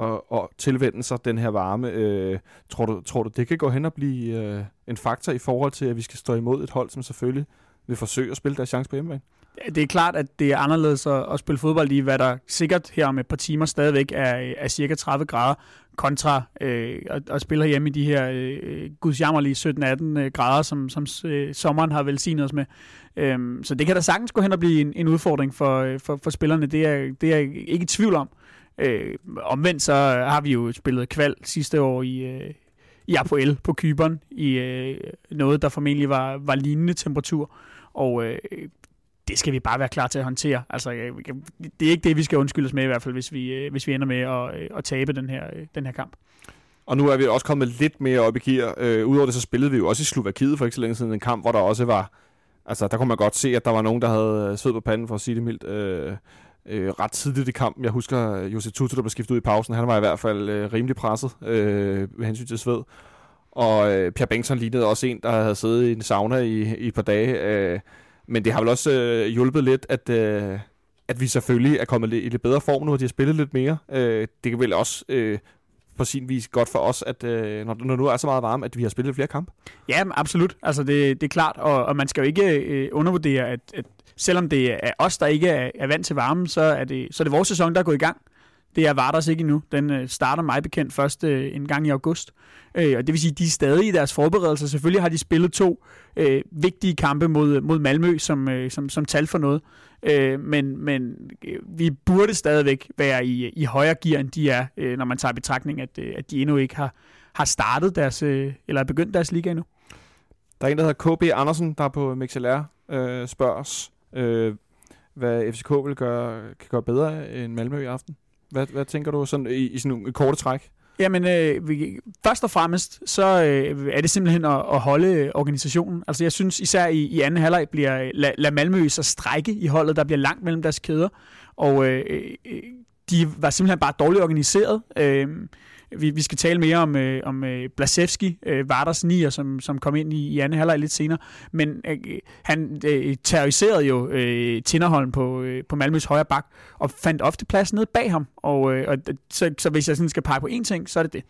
at, at tilvende sig den her varme. Øh, tror, du, tror du, det kan gå hen og blive øh, en faktor i forhold til, at vi skal stå imod et hold, som selvfølgelig vil forsøge at spille deres chance på hjemmebane? Det er klart, at det er anderledes at, at spille fodbold i, hvad der sikkert her om et par timer stadigvæk er, er cirka 30 grader, kontra øh, at, at spille hjemme i de her øh, gudsjammerlige 17-18 øh, grader, som, som øh, sommeren har velsignet os med. Øhm, så det kan da sagtens gå hen og blive en, en udfordring for, øh, for, for spillerne, det er, det er jeg ikke i tvivl om. Øh, omvendt så har vi jo spillet kval sidste år i, øh, i Apoel på Kyberen, i øh, noget, der formentlig var, var lignende temperatur. Og øh, det skal vi bare være klar til at håndtere. Altså, øh, det er ikke det, vi skal undskyldes med i hvert fald, hvis vi, øh, hvis vi ender med at, øh, at tabe den her, den her kamp. Og nu er vi også kommet lidt mere op i gear. Øh, Udover det, så spillede vi jo også i Slovakiet for ikke så længe siden en kamp, hvor der også var... Altså, der kunne man godt se, at der var nogen, der havde sved på panden, for at sige det mildt. Øh, øh, ret tidligt i kampen. Jeg husker Jose Tutu, der blev skiftet ud i pausen. Han var i hvert fald øh, rimelig presset øh, med hensyn til sved. Og øh, Pierre Bengtsson lignede også en, der havde siddet i en sauna i, i et par dage. Øh, men det har vel også øh, hjulpet lidt, at, øh, at vi selvfølgelig er kommet i lidt bedre form nu, og de har spillet lidt mere. Øh, det kan vel også øh, på sin vis godt for os, at øh, når, når nu er så meget varme, at vi har spillet flere kampe? Ja, absolut. Altså det, det er klart, og, og man skal jo ikke øh, undervurdere, at, at selvom det er os, der ikke er, er vant til varmen, så er, det, så er det vores sæson, der er gået i gang. Det er Vardas ikke endnu. Den øh, starter mig bekendt først øh, en gang i august. Øh, og det vil sige, at de er stadig i deres forberedelser. Selvfølgelig har de spillet to øh, vigtige kampe mod, mod Malmø, som, øh, som, som tal for noget. Øh, men men øh, vi burde stadigvæk være i, i højere gear, end de er, øh, når man tager betragtning, at, øh, at de endnu ikke har, har startet deres, øh, eller begyndt deres liga endnu. Der er en, der hedder KB Andersen, der på MixLR øh, spørger os, øh, hvad FCK vil gøre, kan gøre bedre end Malmø i aften. Hvad, hvad tænker du sådan i, i sådan nogle korte træk? Jamen, øh, vi, først og fremmest, så øh, er det simpelthen at, at holde organisationen. Altså, jeg synes især i, i anden halvleg bliver øh, la, la Malmø så strække i holdet, der bliver langt mellem deres kæder. Og øh, øh, de var simpelthen bare dårligt organiseret. Øh, vi, vi skal tale mere om, øh, om øh, Blasevski, øh, Varders nier, som, som kom ind i, i anden halvleg lidt senere. Men øh, han øh, terroriserede jo øh, Tinderholm på, øh, på Malmøs højre bak, og fandt ofte plads nede bag ham. Og, øh, og så, så hvis jeg sådan skal pege på én ting, så er det det.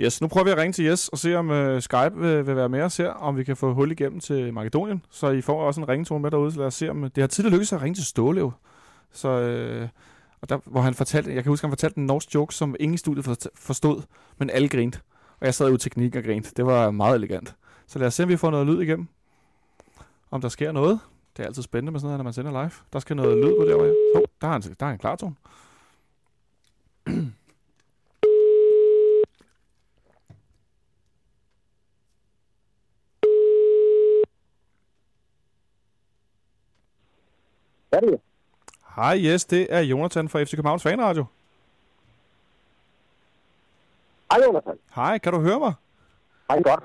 Yes, nu prøver vi at ringe til Jes og se, om øh, Skype vil, vil være med os her, om vi kan få hul igennem til Makedonien. Så I får også en ringetone med derude, så lad os se, om det har tidligere lykkes at ringe til Stålev. Så øh, og der, hvor han fortalte, jeg kan huske, han fortalte en norsk joke, som ingen i studiet forstod, men alle grinte. Og jeg sad jo teknik og grinte. Det var meget elegant. Så lad os se, om vi får noget lyd igennem. Om der sker noget. Det er altid spændende med sådan noget, når man sender live. Der skal noget lyd på der, hvor jeg... Oh, der er en, der er en klartone. Hvad er det? Hej, yes, det er Jonathan fra FC Københavns Fanradio. Hej, Jonathan. Hej, kan du høre mig? Hej, godt.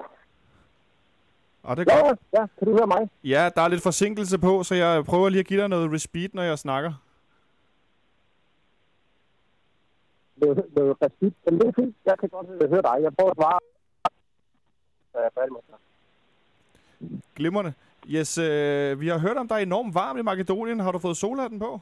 Og det er Ja, godt. ja, kan du høre mig? Ja, der er lidt forsinkelse på, så jeg prøver lige at give dig noget repeat, når jeg snakker. Er det er præcis. Men det er fint. Jeg kan godt høre dig. Jeg prøver at svare. Ja, jeg er færdig med. Glimrende. Yes, øh, vi har hørt om, der er enormt varmt i Makedonien. Har du fået solhatten på?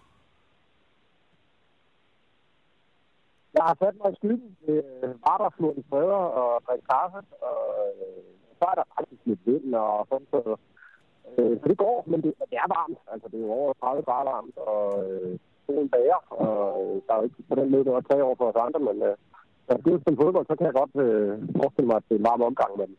Jeg har sat mig i skyggen ved øh, Varderfloden i Frøder og drikke kaffe. Og øh, så er der faktisk lidt vind og sådan så. Øh, så det går, men det, det er varmt. Altså, det er jo over 30 grader varmt, og øh, solen bager. Og øh, der er jo ikke på den måde, det var tage over for os andre, men øh, når det er fodbold, så kan jeg godt øh, forestille mig, at det er en varm omgang. med dem.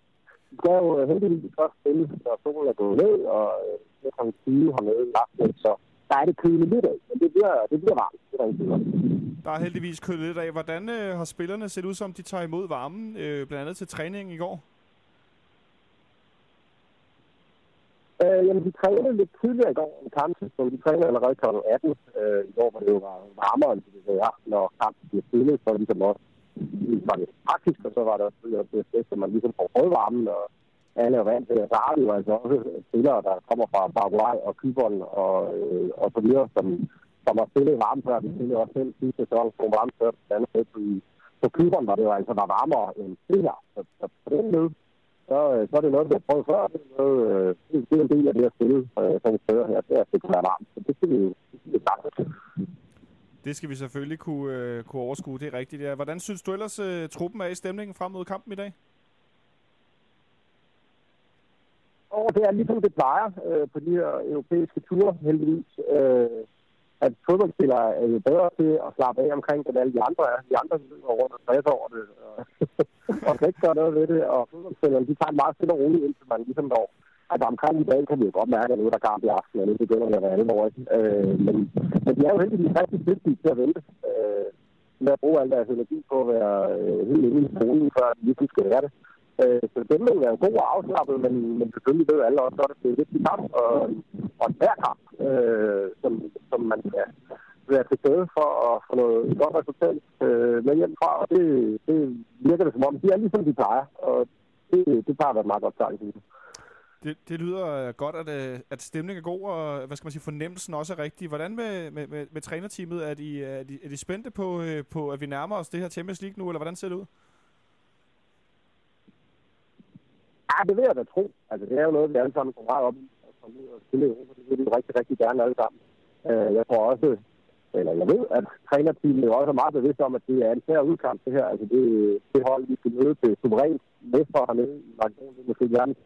vi skal jo øh, heldigvis først spille, når solen er gået ned, og øh, det kan 20 hernede i aften, så der er det køle lidt af, men det bliver, det bliver varmt. Det er der ikke. Der er heldigvis kølet lidt af. Hvordan øh, har spillerne set ud som, de tager imod varmen, øh, blandt andet til træningen i går? Øh, jamen, vi trænede lidt tidligere i går en kamptidspunkt. Vi trænede allerede kl. 18. Øh, I går, hvor det jo var varmere, end det er, når kampen bliver spillet. Så ligesom også var det praktisk, og så var det også det bedste, at man ligesom får rødvarmen. Og alle er vant til. Så har vi jo altså også spillere, der kommer fra Paraguay og Kyberen og, øh, og så videre, som, som har spillet varmt før. Vi spillede også selv sidste sæson på varmt før. Blandt andet på, på Kyberen var det jo altså var varmere end det her. Så, så på den måde, så, øh, så er det noget, vi har prøvet før. Det er, noget, øh, det er en del af det at spille øh, sådan steder her. Det er at det kan være varmt. Så det skal vi, det skal vi sagtens. Det skal vi selvfølgelig kunne, øh, kunne overskue, det er rigtigt. Ja. Hvordan synes du ellers, øh, truppen er i stemningen frem mod kampen i dag? Og det er ligesom det plejer øh, på de her europæiske ture, heldigvis. Øh, at fodboldspillere er jo bedre til at slappe af omkring det, end alle de andre er. De andre løber rundt og stresser over det, og, og kan ikke gøre noget ved det. Og fodboldspillerne, de tager meget stille og roligt, indtil man ligesom når at omkring i dag kan vi jo godt mærke, at nu er der kamp i aften, og nu begynder det at være alvor. Øh, men, men de er jo heldigvis rigtig dygtige til at vente. Øh, med at bruge al deres energi på at være øh, helt inde i skolen, før de lige skal være det. Øh, så det vil være god og afslappet, men, men selvfølgelig ved alle også, at det er en vigtig kamp, og, og en kamp, øh, som, som man skal være til stede for at få noget godt resultat øh, med hjem fra, og det, det virker det som om, de er ligesom de plejer, og det, det plejer at være meget godt sagt. Det, det lyder øh, godt, at, øh, at stemningen er god, og hvad skal man sige, fornemmelsen også er rigtig. Hvordan med, med, med, med trænerteamet? Er de, er, de, er de spændte på, øh, på, at vi nærmer os det her Champions League nu, eller hvordan ser det ud? Ja, det vil jeg da tro. Altså, det er jo noget, vi alle sammen går meget op i. At komme ud og spille Europa, det vil vi jo rigtig, rigtig gerne alle sammen. Uh, jeg tror også, eller jeg ved, at trænerteamet jo også er meget bevidst om, at det er en svær udkamp, det her. Altså, det, det hold, vi skal møde til suverænt mestre hernede i Makedonien, det er måske verdens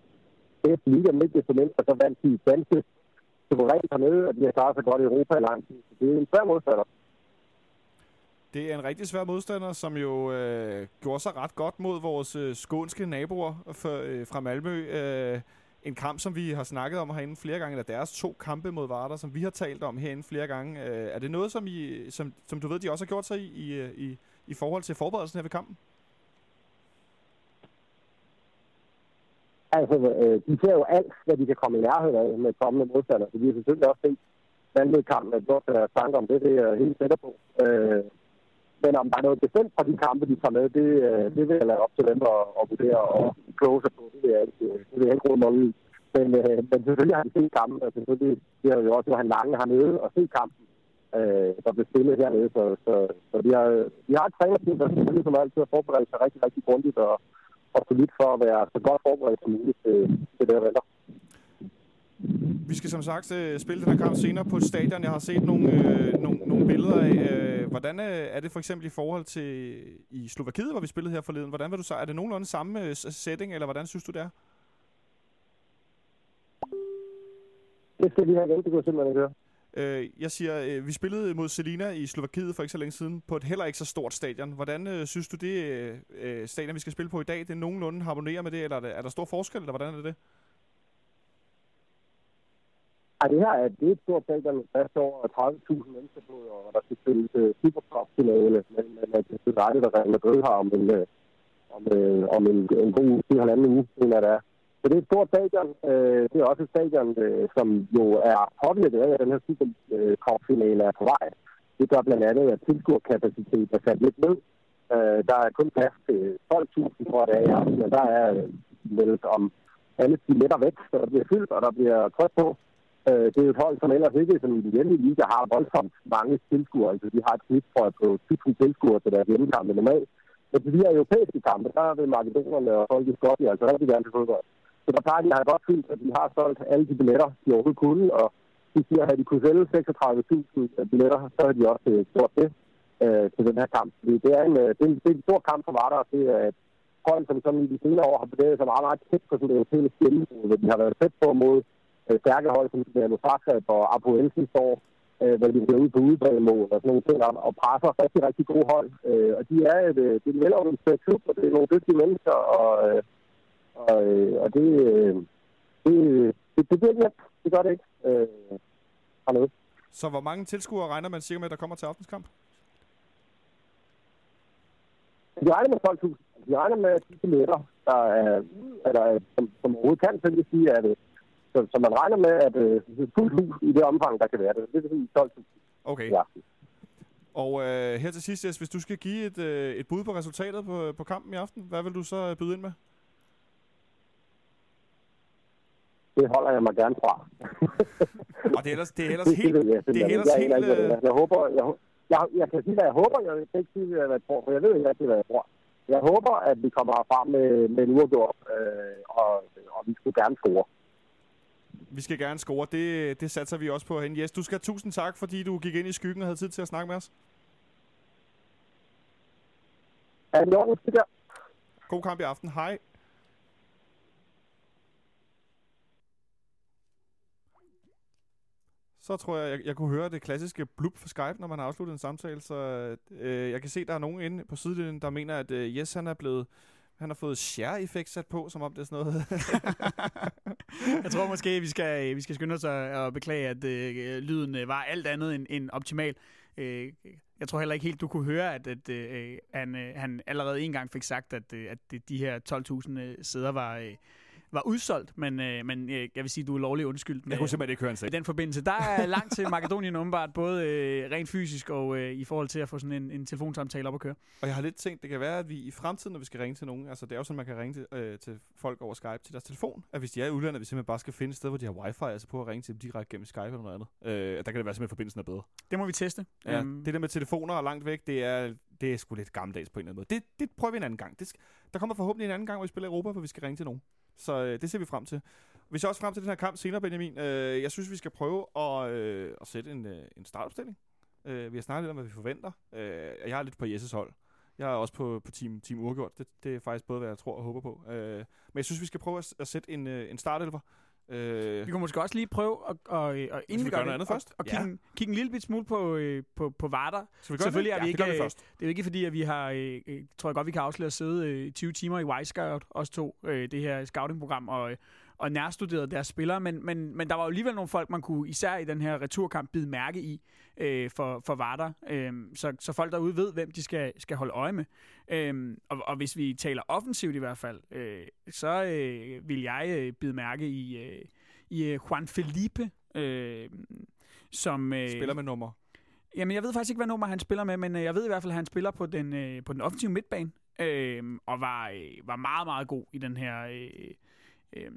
bedste liga, men ikke desto mindre, så vandt de danske suverænt hernede, og de har klaret sig godt i Europa i lang tid. Så det er en svær modstander. Det er en rigtig svær modstander, som jo øh, gjorde sig ret godt mod vores øh, skånske naboer for, øh, fra Malmø. Øh, en kamp, som vi har snakket om herinde flere gange, eller deres to kampe mod Varder, som vi har talt om herinde flere gange. Øh, er det noget, som, I, som, som du ved, de også har gjort sig i, i, i, i forhold til forberedelsen her ved kampen? Altså, øh, de ser jo alt, hvad de kan komme i nærheden af med kommende modstandere. Så vi har selvfølgelig også set Vandlød-kampen, at gjort deres tanker om det, det er jeg helt sikker på. Øh, men om der er noget bestemt fra de kampe, de tager med, det, øh, det vil jeg lade op til dem at, at vurdere og kloge sig på. Det vil jeg ikke, øh, det vil jeg ikke råde nogen men, øh, men selvfølgelig har de set kampen, og selvfølgelig det har jo også han Lange hernede og set kampen, øh, der blev spillet hernede. Så, så, så vi har, vi har et trænerteam, der selvfølgelig som altid har forberedt sig rigtig, rigtig grundigt og, og solidt for at være så godt forberedt som muligt til, til det, der venter. Vi skal som sagt øh, spille den her kamp senere på stadion. Jeg har set nogle, øh, nogle, nogle billeder af, øh, hvordan øh, er det for eksempel i forhold til i Slovakiet, hvor vi spillede her forleden. Hvordan vil du så, er det nogenlunde samme øh, setting, eller hvordan synes du det er? Det skal vi have igen, det kunne simpelthen ikke høre. Øh, jeg siger, øh, vi spillede mod Selina i Slovakiet for ikke så længe siden, på et heller ikke så stort stadion. Hvordan øh, synes du, det øh, stadion, vi skal spille på i dag, det er nogenlunde harmonerer med det, eller er, det, er der stor forskel, eller hvordan er det? Ja, det her er, det er et stort stadion med plads over 30.000 mennesker på, og der skal spilles uh, øh, Supercup-finale mellem Manchester øh, United og Real Madrid her om en, uh, om, uh, om en, en god uge, en halvanden uge, en af det er. Så det er et stort stadion. Uh, det er også et stadion, uh, som jo er påvirket af, at den her Supercup-finale er på vej. Det gør blandt andet, at tilskuerkapaciteten er sat lidt ned. Uh, der er kun plads til 12.000, tror jeg det er i der er meldt om alle billetter væk, så der bliver fyldt, og der bliver tryk på. Øh, det er jo et hold, som ellers ikke som i den hjemlige liga har voldsomt mange tilskuere. Altså, de har et snit på 10.000 tilskuere til deres hjemmekampe normalt. Men til de her europæiske kampe, der vil makedonerne og folk i Skotland altså rigtig gerne til fodbold. Så der plejer de har godt fyldt, at de har solgt alle de billetter, de overhovedet kunne, og de siger, at de kunne sælge 36.000 billetter, så har de også øh, gjort det øh, til den her kamp. Det er en, øh, det er en, det er en stor kamp for Vardar, det er et hold, som, som i de senere år har bevæget sig meget, meget tæt på sådan en europæisk gennembrud, hvor de har været tæt på mod stærke hold, som Zagreb og Apoel sidste år, øh, hvor de bliver ude på udbanemål og sådan nogle ting, og, og presser rigtig, rigtig gode hold. Øh, og de er et, det er en velorganiseret klub, og det er nogle dygtige mennesker, og, øh, og, øh, og det, øh, det, det, det, det, det, det gør det ikke. Øh, hernede. Så hvor mange tilskuere regner man sikkert med, der kommer til aftenskamp? De regner med 12.000. De regner med, at de billetter, der er, eller, som, som overhovedet kan, så vil sige, at så, så man regner med, at øh, fuldt hus i det omfang, der kan være det. Det vil sige 12.000. Okay. Ja. Og øh, her til sidst, Jes, hvis du skal give et, øh, et bud på resultatet på, på kampen i aften, hvad vil du så byde ind med? det holder jeg mig gerne fra. Og det er ellers, det er ellers helt... Det er ellers jeg, helt... øh, er. jeg håber, jeg, jeg, jeg kan sige, hvad jeg håber. Jeg kan ikke sige, hvad jeg tror, for jeg ved ikke rigtig, hvad jeg tror. Jeg håber, at vi kommer herfra med, med en uafgjort, øh, og, og vi skulle gerne score. Vi skal gerne score. Det, det satser vi også på herinde. Jes, du skal tusind tak, fordi du gik ind i skyggen og havde tid til at snakke med os. I orden, det der? God kamp i aften. Hej. Så tror jeg, jeg, jeg kunne høre det klassiske blub for Skype, når man har afsluttet en samtale. Så øh, jeg kan se, der er nogen inde på sidelinjen, der mener, at øh, yes, han er blevet... Han har fået share-effekt sat på, som om det er sådan noget... Jeg tror måske, vi skal, vi skal skynde os at, beklage, at øh, lyden øh, var alt andet end, end optimal. Øh, jeg tror heller ikke helt, du kunne høre, at, at øh, han, øh, han allerede en gang fik sagt, at, øh, at de her 12.000 øh, sæder var, øh, var udsolgt. Men, øh, men øh, jeg vil sige, du er lovlig undskyldt. jeg kunne simpelthen ikke høre en sag. den forbindelse. Der er langt til Makedonien åbenbart, både øh, rent fysisk og øh, i forhold til at få sådan en, en telefonsamtale op at køre. Og jeg har lidt tænkt, det kan være, at vi i fremtiden, når vi skal ringe til nogen, altså det er jo sådan, man kan ringe til, øh, til folk over Skype til deres telefon, at hvis de er i udlandet, at vi simpelthen bare skal finde et sted, hvor de har wifi, altså på at ringe til dem direkte gennem Skype eller noget andet. Øh, der kan det være simpelthen, at forbindelsen er bedre. Det må vi teste. Ja, Øhm, det der med telefoner og langt væk, det er, det er sgu lidt gammeldags på en eller anden måde. Det, det prøver vi en anden gang. Det der kommer forhåbentlig en anden gang, hvor vi spiller Europa, hvor vi skal ringe til nogen. Så øh, det ser vi frem til. Vi ser også frem til den her kamp senere, Benjamin. Øh, jeg synes, vi skal prøve at, øh, at sætte en, øh, en startopstilling. Øh, vi har snakket lidt om, hvad vi forventer. Øh, jeg er lidt på Jesses hold. Jeg er også på, på team, team Urgjort. Det, det er faktisk både, hvad jeg tror og håber på. Øh, men jeg synes, vi skal prøve at, at sætte en, øh, en startelver. Øh, Vi kunne måske også lige prøve at, og, og, inden vi gør noget det, andet først? Og, og Ja. kigge, kigge en lille bit smule på, øh, på, på Varder. skal vi gøre Selvfølgelig det? er vi ja, ikke, det gør vi øh, først. Det er jo ikke fordi, at vi har, øh, øh, tror jeg godt, vi kan afsløre at sidde øh, 20 timer i Y-Scout, os to, øh, det her scouting-program, og, øh, og nærstuderet deres spillere, men, men, men der var jo alligevel nogle folk, man kunne især i den her returkamp bide mærke i øh, for, for Varder, øh, så, så folk derude ved, hvem de skal, skal holde øje med. Øh, og, og hvis vi taler offensivt i hvert fald, øh, så øh, vil jeg øh, bide mærke i, øh, i øh, Juan Felipe, øh, som... Øh, Spiller med nummer. Jamen, jeg ved faktisk ikke, hvad nummer han spiller med, men øh, jeg ved i hvert fald, at han spiller på den, øh, på den offensive midtbane, øh, og var, øh, var meget, meget god i den her... Øh, øh,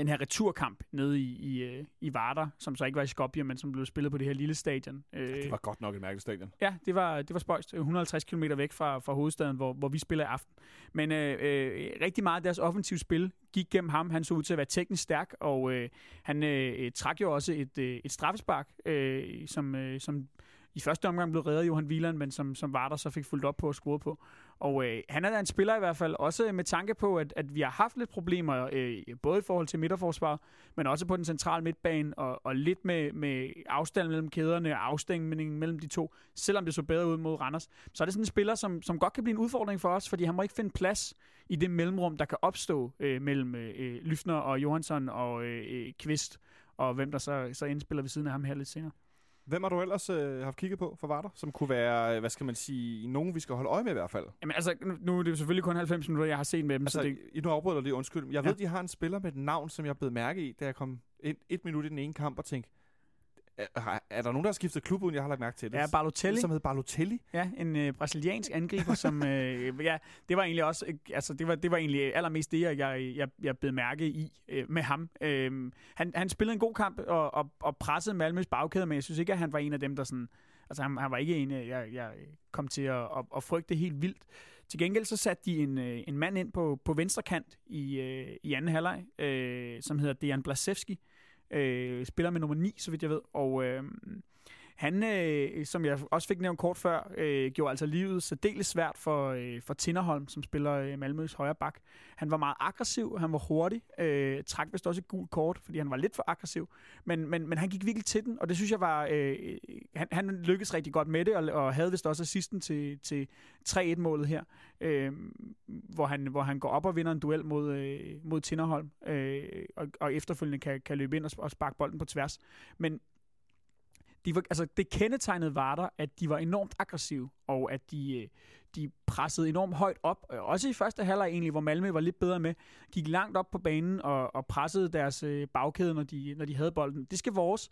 den her returkamp nede i, i, øh, i Varder, som så ikke var i Skopje, men som blev spillet på det her lille stadion. Øh, Det var godt nok et mærkeligt stadion. Ja, det var, det var spøjst. 150 km væk fra, fra hovedstaden, hvor, hvor vi spiller i aften. Men øh, øh, rigtig meget af deres offensive spil gik gennem ham. Han så ud til at være teknisk stærk, og øh, han øh, trak jo også et, øh, et straffespark, øh, som, øh, som i første omgang blev reddet af Johan Wieland, men som, som var der, så fik fuldt op på og scoret på. Og øh, han er da en spiller i hvert fald, også med tanke på, at, at vi har haft lidt problemer, øh, både i forhold til midterforsvar, men også på den centrale midtbane, og, og lidt med, med afstand mellem kæderne og afstængningen mellem de to, selvom det så bedre ud mod Randers. Så er det sådan en spiller, som, som godt kan blive en udfordring for os, fordi han må ikke finde plads i det mellemrum, der kan opstå øh, mellem øh, Lyfner og Johansson og øh, øh, Kvist, og hvem der så, så indspiller ved siden af ham her lidt senere. Hvem har du ellers øh, haft kigget på for Varder, som kunne være, øh, hvad skal man sige, nogen vi skal holde øje med i hvert fald? Jamen altså, nu, er det jo selvfølgelig kun 90 minutter, jeg har set med dem, Altså, så det, det... nu afbryder jeg lige, undskyld. Jeg Ja. ved, de har en spiller med et navn, som jeg blev mærke i, da jeg kom ind et minut i den ene kamp og tænkte, er, har- er der nogen, der har skiftet klub, uden jeg har lagt mærke til det? er Balotelli. Som hed Balotelli. Ja, en øh, brasiliansk angriber, som øh, ja, det var egentlig også, øh, altså det var det var egentlig allermest det, jeg jeg jeg bed mærke i øh, med ham. Øh, han han spillede en god kamp og, og, og pressede Malmøs bagkæde, men jeg synes ikke, at han var en af dem, der sådan, altså han, han var ikke en, øh, jeg, jeg kom til at, at, at frygte helt vildt. Til gengæld så satte de en, øh, en mand ind på på venstre kant i øh, i anden halvleg, øh, som hedder Dejan Blasevski. Øh, spiller med nummer 9, så vidt jeg ved, og øh, han, øh, som jeg også fik nævnt kort før, øh, gjorde altså livet særdeles svært for, øh, for Tinderholm, som spiller øh, Malmøs højre bak. Han var meget aggressiv, han var hurtig, øh, trak vist også et gult kort, fordi han var lidt for aggressiv, men, men, men han gik virkelig til den, og det synes jeg var, øh, han, han lykkedes rigtig godt med det, og, og havde vist også assisten til, til 3-1-målet her, øh, hvor, han, hvor han går op og vinder en duel mod, øh, mod Tinderholm, øh, og, og efterfølgende kan, kan løbe ind og, og sparke bolden på tværs. Men de var, altså, det kendetegnede var der, at de var enormt aggressive, og at de, øh, de pressede enormt højt op. Øh, også i første halvleg egentlig, hvor Malmø var lidt bedre med. Gik langt op på banen og, og pressede deres øh, bagkæde, når de, når de havde bolden. Det skal vores.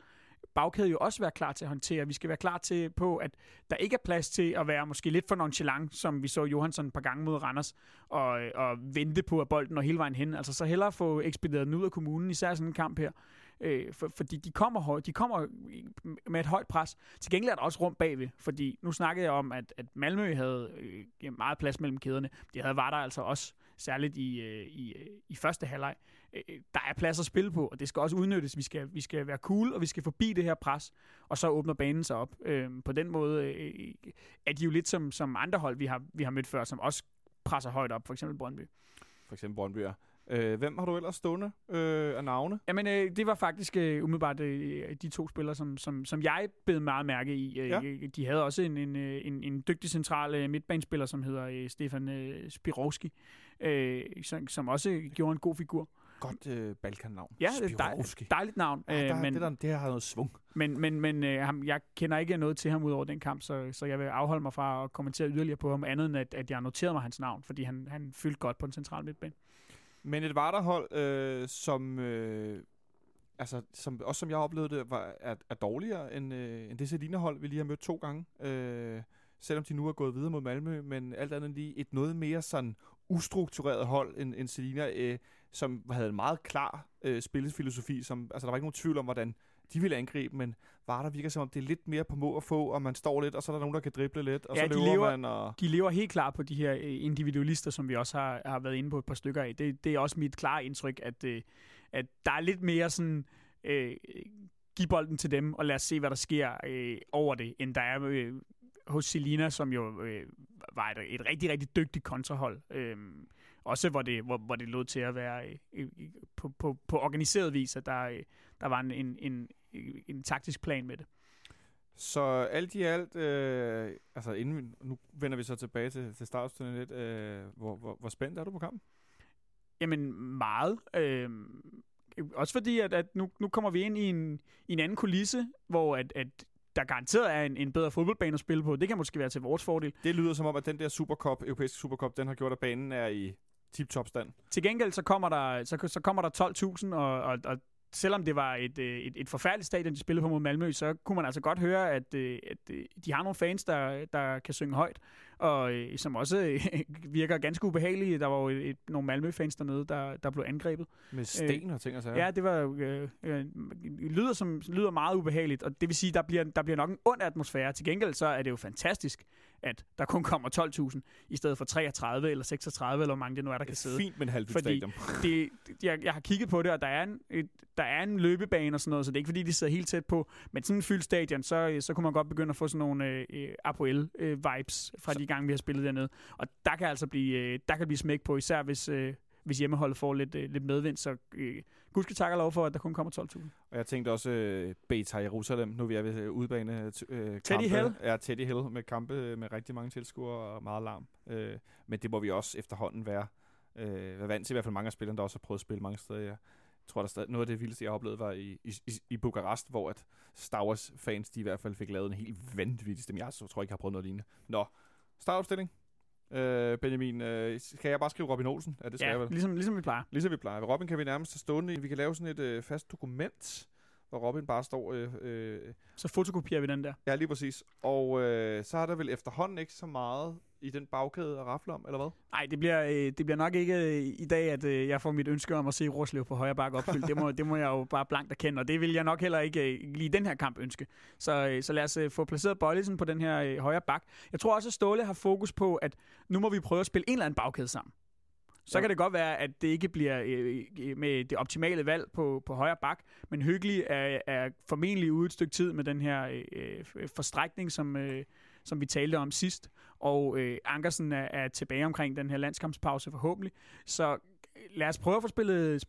bagkæde jo også være klar til at håndtere. Vi skal være klar til på, at der ikke er plads til at være måske lidt for nonchalant, som vi så Johansson et par gange mod Randers, og, og vente på, at bolden når hele vejen hen. Altså så hellere få ekspederet den ud af kommunen, især sådan en kamp her. Øh, for, fordi de kommer, højt, de kommer med et højt pres. Til gengæld er der også rum bagved, fordi nu snakkede jeg om, at, at Malmø havde øh, meget plads mellem kæderne. Det havde var der altså også, særligt i, øh, i, øh, i første halvleg. Øh, øh, der er plads at spille på, og det skal også udnyttes. Vi skal, vi skal være cool, og vi skal forbi det her pres, og så åbner banen sig op. Øh, på den måde øh, er de jo lidt som, som andre hold, vi har, vi har mødt før, som også presser højt op, for eksempel Brøndby. For eksempel Brøndby, ja. Øh, hvem har du ellers stående øh, af navne? Jamen, øh, det var faktisk øh, umiddelbart øh, de to spillere, som, som, som jeg bed meget mærke i. Øh, ja. De havde også en, en, øh, en, en dygtig central øh, midtbanespiller, som hedder øh, Stefan øh, Spirovski, øh, som, som også gjorde en god figur. Godt øh, Balkan-navn. Ja, er et dejligt, navn. Ja, der, men, det, der, det har noget svung. Men, men, men øh, ham, jeg kender ikke noget til ham ud over den kamp, så, så jeg vil afholde mig fra at kommentere yderligere på ham, andet end at, at jeg har noteret mig hans navn, fordi han, han fyldte godt på en central midtbane. Men et varterhold, øh, som, øh, altså, som, også som jeg oplevede det, var, er, er dårligere end, øh, end det Selina-hold, vi lige har mødt to gange. Øh, selvom de nu er gået videre mod Malmø, men alt andet lige et noget mere sådan ustruktureret hold end, end Selina, øh, som havde en meget klar øh, spillesfilosofi, som, altså der var ikke nogen tvivl om, hvordan de ville angribe, men var der virker som om, det er lidt mere på må at få, og man står lidt, og så er der nogen, der kan drible lidt, og ja, så de løber lever, man. Og... De lever helt klart på de her øh, individualister, som vi også har, har været inde på et par stykker af. Det, det er også mit klare indtryk, at, øh, at der er lidt mere sådan... Øh, give bolden til dem, og lad os se, hvad der sker øh, over det, end der er øh, hos Selina, som jo øh, var et, et rigtig, rigtig dygtigt kontrahold. Øh, også hvor det, hvor, hvor det lå til at være øh, på, på, på organiseret vis, at der, øh, der var en, en, en, en taktisk plan med det. Så alt i alt, øh, altså inden nu vender vi så tilbage til, til startstunden lidt, øh, hvor, hvor, hvor spændt er du på kampen? Jamen meget. Øh, også fordi, at, at nu, nu kommer vi ind i en, i en anden kulisse, hvor at, at der garanteret er en, en bedre fodboldbane at spille på. Det kan måske være til vores fordel. Det lyder som om, at den der Supercup, europæiske Supercup, den har gjort, at banen er i tip-top stand. Til gengæld så kommer der, så, så kommer der 12.000, og, og, og selvom det var et, øh, et, et forfærdeligt stadion, de spillede på mod Malmø, så kunne man altså godt høre, at, øh, at øh, de har nogle fans, der, der kan synge højt, og som også virker ganske ubehagelige. Der var jo et, nogle Malmø-fans dernede, der, der blev angrebet. Med sten og ting og sager? Ja, det var, øh, øh, lyder, som, lyder meget ubehageligt, og det vil sige, der bliver, der bliver nok en ond atmosfære. Til gengæld så er det jo fantastisk, at der kun kommer 12.000, i stedet for 33 eller 36, eller hvor mange det nu er, der kan sidde. Fint med en halv stadion. Det, jeg, jeg har kigget på det, og der er en, et, der er en løbebane og sådan noget, så det er ikke fordi, de sidder helt tæt på. Men sådan en fyldt stadion, så, så kunne man godt begynde at få sådan nogle øh, Apoel-vibes øh, fra de gange, vi har spillet dernede. Og der kan altså blive, øh, der kan blive smæk på, især hvis, øh, hvis hjemmeholdet får lidt, øh, lidt medvind. Så øh, gud skal takke lov for, at der kun kommer 12.000. Og jeg tænkte også øh, Beta Jerusalem. Nu vi er ved udbane øh, Teddy Hill. Ja, Teddy Hill med kampe med rigtig mange tilskuere og meget larm. Øh, men det må vi også efterhånden være, øh, være vant til. I hvert fald mange af spillerne, der også har prøvet at spille mange steder. Ja tror, der stadig, noget af det vildeste, jeg har oplevet, var i, i, i Bukarest, hvor at Star Wars-fans, de i hvert fald fik lavet en helt vanvittig stemme. Jeg tror ikke, jeg har prøvet noget lignende. Nå, startopstilling. Øh, Benjamin, øh, skal jeg bare skrive Robin Olsen? Ja, det skal ja, jeg vel. Ligesom, ligesom vi plejer. Ligesom vi plejer. Robin kan vi nærmest have stående Vi kan lave sådan et øh, fast dokument, hvor Robin bare står... Øh, øh, så fotokopierer vi den der. Ja, lige præcis. Og øh, så har der vel efterhånden ikke så meget i den bagkæde at rafle om, eller hvad? Nej, det bliver, øh, det bliver nok ikke øh, i dag, at øh, jeg får mit ønske om at se Roslev på højre bakke opfyldt. det, må, det må jeg jo bare blankt erkende, og det vil jeg nok heller ikke lige den her kamp ønske. Så, så lad os få placeret Bøjlesen på den her højre bak. Jeg tror også, at Ståle har fokus på, at nu må vi prøve at spille en eller anden bagkæde sammen. Så ja. kan det godt være, at det ikke bliver øh, med det optimale valg på, på højre bak, men Hyggelig er, er formentlig ude et stykke tid med den her øh, forstrækning, som, øh, som vi talte om sidst. Og øh, Ankersen er, er tilbage omkring den her landskampspause forhåbentlig. Så øh, lad os prøve at få spillet,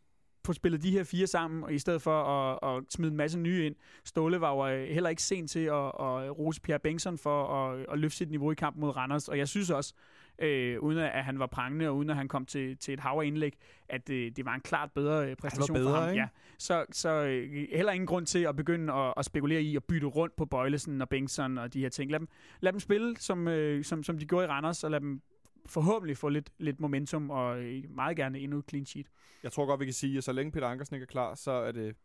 få spillet de her fire sammen, og i stedet for at, at smide en masse nye ind. Ståle var jo øh, heller ikke sent til at, at rose Pierre Bengtsson for at, at løfte sit niveau i kampen mod Randers, og jeg synes også, øh, uden at han var prangende, og uden at han kom til, til et hav indlæg, at øh, det var en klart bedre øh, præstation bedre, for ham. Ikke? Ja. Så, så øh, heller ingen grund til at begynde at, at spekulere i at bytte rundt på Bøjlesen og Bengtsson og de her ting. Lad dem, lad dem spille, som, øh, som, som de gjorde i Randers, og lad dem forhåbentlig få lidt, lidt momentum, og meget gerne endnu et clean sheet. Jeg tror godt, vi kan sige, at så længe Peter Ankersen ikke er klar, så er det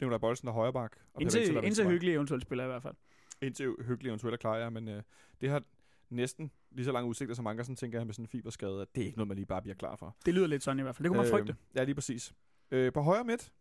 Nikolaj Boldsen og højre bak. Og Indtil, Peter Vekseler indtil venstre bak. hyggelig eventuelt spiller i hvert fald. Indtil hyggelig eventuelt er klar, ja, men øh, det har næsten lige så lange udsigter som Ankersen, tænker jeg, med sådan en fiberskade, at det er ikke noget, man lige bare bliver klar for. Det lyder lidt sådan i hvert fald. Det kunne man frygte. Ja, lige præcis. Øh, på højre midt,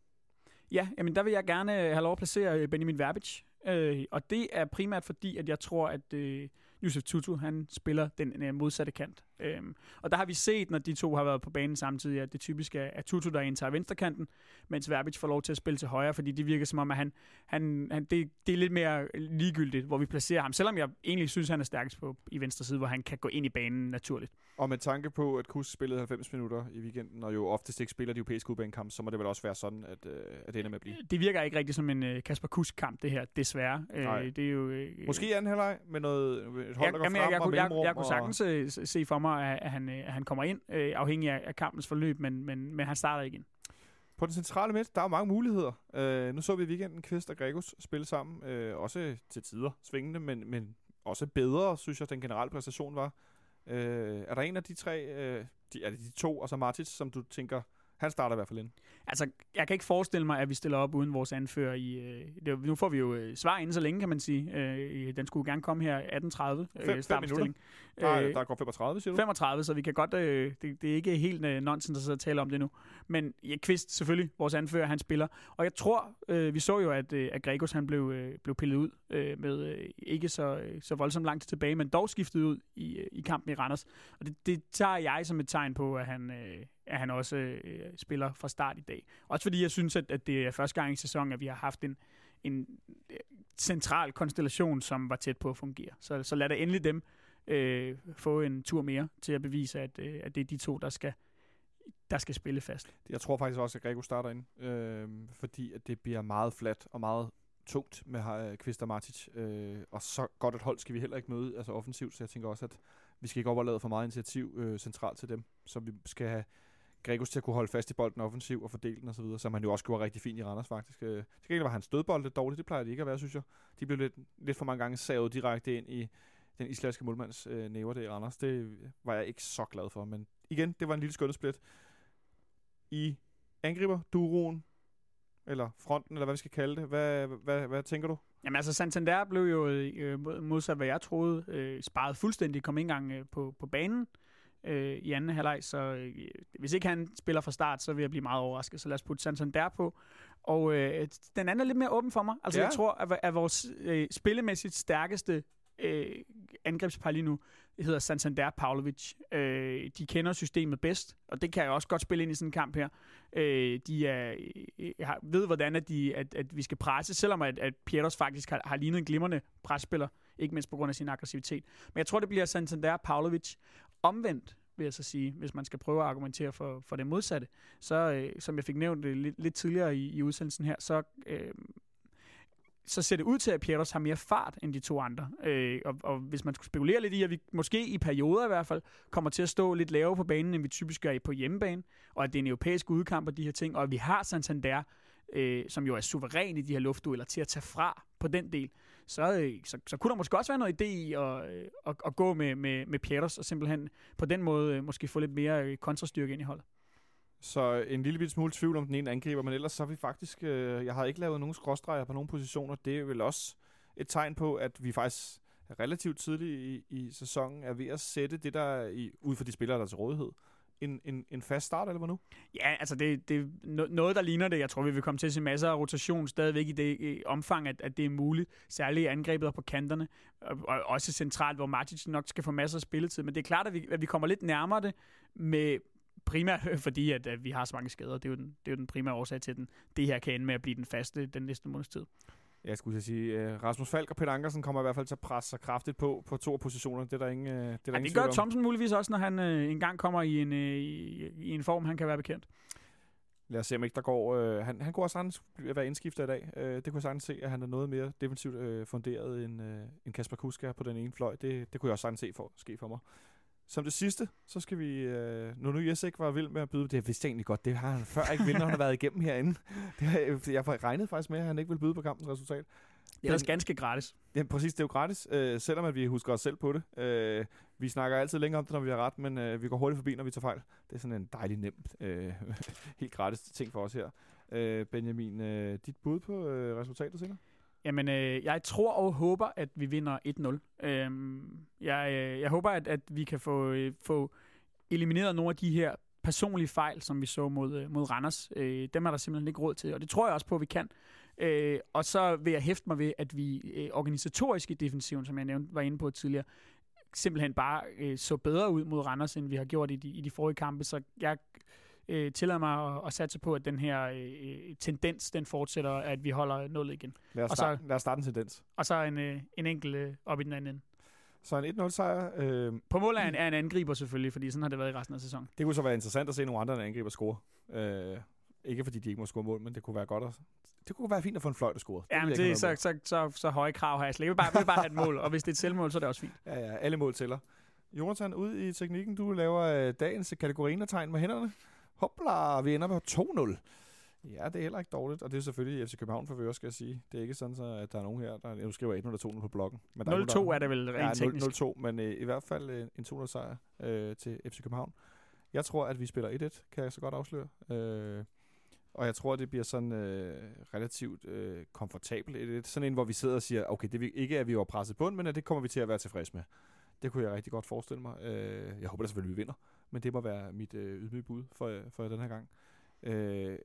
Ja, jamen der vil jeg gerne øh, have lov at placere øh, Benjamin Verbic. Øh, og det er primært fordi, at jeg tror, at øh, Yusuf Tutu, han spiller den øh, modsatte kant. Øhm, og der har vi set, når de to har været på banen samtidig, at det typisk er, at Tutu, der indtager venstrekanten, mens Verbic får lov til at spille til højre, fordi det virker som om, at han, han, han, det, det er lidt mere ligegyldigt, hvor vi placerer ham. Selvom jeg egentlig synes, han er stærkest på i venstre side, hvor han kan gå ind i banen naturligt. og med tanke på, at Kus spillede 90 minutter i weekenden, og jo oftest ikke spiller de europæiske udbanekampe, så må det vel også være sådan, at, øh, at det ender med at blive. Det virker ikke rigtigt som en øh, Kasper Kusk-kamp, det her, desværre. Nej. Øh, det er jo, øh, Måske anden halvleg med noget, et hold, jeg, der går jamen, frem jeg, jeg, og kunne, jeg, mellemrum. jeg kunne og- sagtens øh, se- se for mig, at, at, han, øh, at han kommer ind, øh, afhængig af, af kampens forløb, men, men, men han starter igen. På den centrale midt, der er mange muligheder. Øh, nu så vi i weekenden Kvist og Gregus spille sammen. Øh, også til tider svingende, men, men også bedre, synes jeg, den generelle præstation var. Øh, er der en af de tre, øh, de, er det de to, og så Martins, som du tænker, han starter i hvert fald ind? Altså, jeg kan ikke forestille mig, at vi stiller op uden vores anfører i... Øh, det, nu får vi jo øh, svar inden så længe, kan man sige. Øh, den skulle gerne komme her 18.30. Fem- Øh, fem startopstilling. Der, Øh, øh, der går 35, siger du? 35, så vi kan godt... Øh, det, det er ikke helt øh, nonsens at sidde og tale om det nu. Men ja, Kvist, selvfølgelig, vores anfører, han spiller. Og jeg tror, øh, vi så jo, at, øh, at Gregos han blev, øh, blev pillet ud øh, med øh, ikke så, øh, så voldsomt lang tid tilbage, men dog skiftet ud i, øh, i kampen i Randers. Og det, det tager jeg som et tegn på, at han, øh, at han også øh, spiller fra start i dag. Også fordi jeg synes, at, at det er første gang i sæsonen, at vi har haft en, en øh, central konstellation, som var tæt på at fungere. Så, så lad da endelig dem øh, få en tur mere til at bevise, at, øh, at det er de to, der skal, der skal spille fast. Jeg tror faktisk også, at Grego starter ind, øh, fordi at det bliver meget fladt og meget tungt med øh, Kvist og Martic. Øh, og så godt et hold skal vi heller ikke møde altså offensivt, så jeg tænker også, at vi skal ikke overlade for meget initiativ øh, centralt til dem. Så vi skal have Gregus til at kunne holde fast i bolden offensiv og fordele den osv., som han jo også gjorde rigtig fint i Randers faktisk. Øh, til det var hans stødbold lidt dårligt, det plejer det ikke at være, synes jeg. De blev lidt, lidt for mange gange savet direkte ind i den islandske målmands øh, næver der i Randers. Det var jeg ikke så glad for, men igen, det var en lille skønnesplit. I angriber duroen, eller fronten, eller hvad vi skal kalde det. Hvad, hvad, hvad tænker du? Jamen altså, Santander blev jo øh, modsat, hvad jeg troede, øh, sparet fuldstændig, kom ikke engang øh, på, på banen øh, i anden halvleg, så øh, hvis ikke han spiller fra start, så vil jeg blive meget overrasket. Så lad os putte Santander på. Og øh, den anden er lidt mere åben for mig. Altså, Ja. jeg tror, at, at vores øh, spillemæssigt stærkeste øh, angrebspar lige nu hedder Santander Pavlovic. Øh, de kender systemet bedst, og det kan jeg også godt spille ind i sådan en kamp her. Øh, de er, øh, har- ved, hvordan at, de, at, at vi skal presse, selvom at, at Pieters faktisk har, har lignet en glimrende presspiller, ikke mindst på grund af sin aggressivitet. Men jeg tror, det bliver Santander Pavlovic. Omvendt, vil jeg så sige, hvis man skal prøve at argumentere for, for det modsatte, så øh, som jeg fik nævnt øh, lidt, lidt tidligere i, i udsendelsen her, så øh, så ser det ud til, at Pieters har mere fart end de to andre. Øh, og, og hvis man skulle spekulere lidt i, at vi måske i perioder i hvert fald kommer til at stå lidt lavere på banen, end vi typisk gør på hjemmebane, og at det er en europæisk udkamp og de her ting, og at vi har Santander, øh, som jo er suveræn i de her luftdueller, til at tage fra på den del, så, øh, så, så kunne der måske også være noget idé i at, øh, at, at gå med, med, med Pieters og simpelthen på den måde øh, måske få lidt mere øh, kontrastyrke ind i holdet. Så en lille bit smule tvivl om den ene angriber, men ellers så har vi faktisk... Øh, jeg har ikke lavet nogen skråstreger på nogen positioner. Det er vel også et tegn på, at vi faktisk relativt tidligt i, i sæsonen er ved at sætte det der, i, ud for de spillere, der er til rådighed, en, en, en fast start, eller hvad nu? Ja, altså det, det er no- noget, der ligner det. Jeg tror, vi vil komme til at se masser af rotation stadigvæk i det i omfang, at, at det er muligt. Særligt i angrebet og på kanterne, og, og også centralt, hvor Martic nok skal få masser af spilletid. Men det er klart, at vi, at vi kommer lidt nærmere det med primært fordi, at, at vi har så mange skader. Det er jo den, det er jo den primære årsag til, at den, det her kan ende med at blive den faste den næste måneds tid. Jeg skulle sige, uh, Rasmus Falk og Peter Ankersen kommer i hvert fald til at presse sig kraftigt på på to af positionerne. Det er der ingen, uh, det er der Ja, ingen det gør om. Thomsen muligvis også, når han øh, engang kommer i en, øh, i, i en form, han kan være bekendt. Lad os se, om ikke der går... Øh, han, han kunne også sagtens være indskifter i dag. Øh, det kunne jeg sagtens se, at han er noget mere defensivt øh, funderet end, øh, end Kasper Kuska på den ene fløj. Det, det kunne jeg også sagtens se for, ske for mig. Som det sidste, så skal vi... Øh, nu nu Jesek var vild med at byde... Det vidste jeg egentlig godt. Det har han før ikke vildt, når han har været igennem herinde. Det jeg- regnet faktisk med, at han ikke vil byde på kampens resultat. Det er ellers ganske gratis. Ja, præcis. Det er jo gratis, øh, selvom at vi husker os selv på det. Øh, vi snakker altid længere om det, når vi har ret, men øh, vi går hurtigt forbi, når vi tager fejl. Det er sådan en dejlig nemt, øh, helt gratis ting for os her. Øh, Benjamin, øh, dit bud på øh, resultatet senere? Jamen, øh, jeg tror og håber, at vi vinder 1-0. Øhm, jeg, øh, jeg håber, at, at vi kan få, øh, få elimineret nogle af de her personlige fejl, som vi så mod, øh, mod Randers. Øh, dem er der simpelthen ikke råd til, og det tror jeg også på, at vi kan. Øh, og så vil jeg hæfte mig ved, at vi øh, organisatorisk i defensiven, som jeg nævnte, var inde på tidligere, simpelthen bare øh, så bedre ud mod Randers, end vi har gjort i de, i de forrige kampe. Så jeg øh, tillader mig at, at satse på, at den her øh, tendens, den fortsætter, at vi holder nullet igen. Lad os, Og så- starte, lad os starte en tendens. Og så en, øh, en enkelt øh, op i den anden ende. Så en 1-0 sejr. Øh, På mål er en, er en angriber selvfølgelig, fordi sådan har det været i resten af sæsonen. det kunne så være interessant at se nogle andre end angriber score. Øh, ikke fordi de ikke må score mål, men det kunne være godt at, det kunne være fint at få en fløjt at score. Ja, men ikke det, have så, så, så, så høje krav har jeg slet. Jeg vil bare, jeg vil bare have et mål, og hvis det er et selvmål, så er det også fint. Ja, ja, alle mål tæller. Jonathan, ud i teknikken, du laver øh, dagens kategorinertegn med hænderne. Hopla, vi ender på 2-0. Ja, det er heller ikke dårligt, og det er selvfølgelig FC København for vi også skal jeg sige. Det er ikke sådan, så, at der er nogen her, der nu skriver 1 eller 2 på bloggen. Men der 0-2 nogen, er det vel rent ja, teknisk. 0-2, men øh, i hvert fald øh, en 2 sejr øh, til FC København. Jeg tror, at vi spiller 1-1, kan jeg så godt afsløre. Øh, og jeg tror, at det bliver sådan øh, relativt øh, komfortabelt. 1-1. Sådan en, hvor vi sidder og siger, okay, det er vi, ikke at vi var presset bund, men at det kommer vi til at være tilfredse med. Det kunne jeg rigtig godt forestille mig. Øh, jeg håber da selvfølgelig, at vi vinder, men det må være mit øh, ydmyge bud for, øh, for den her gang. Øh,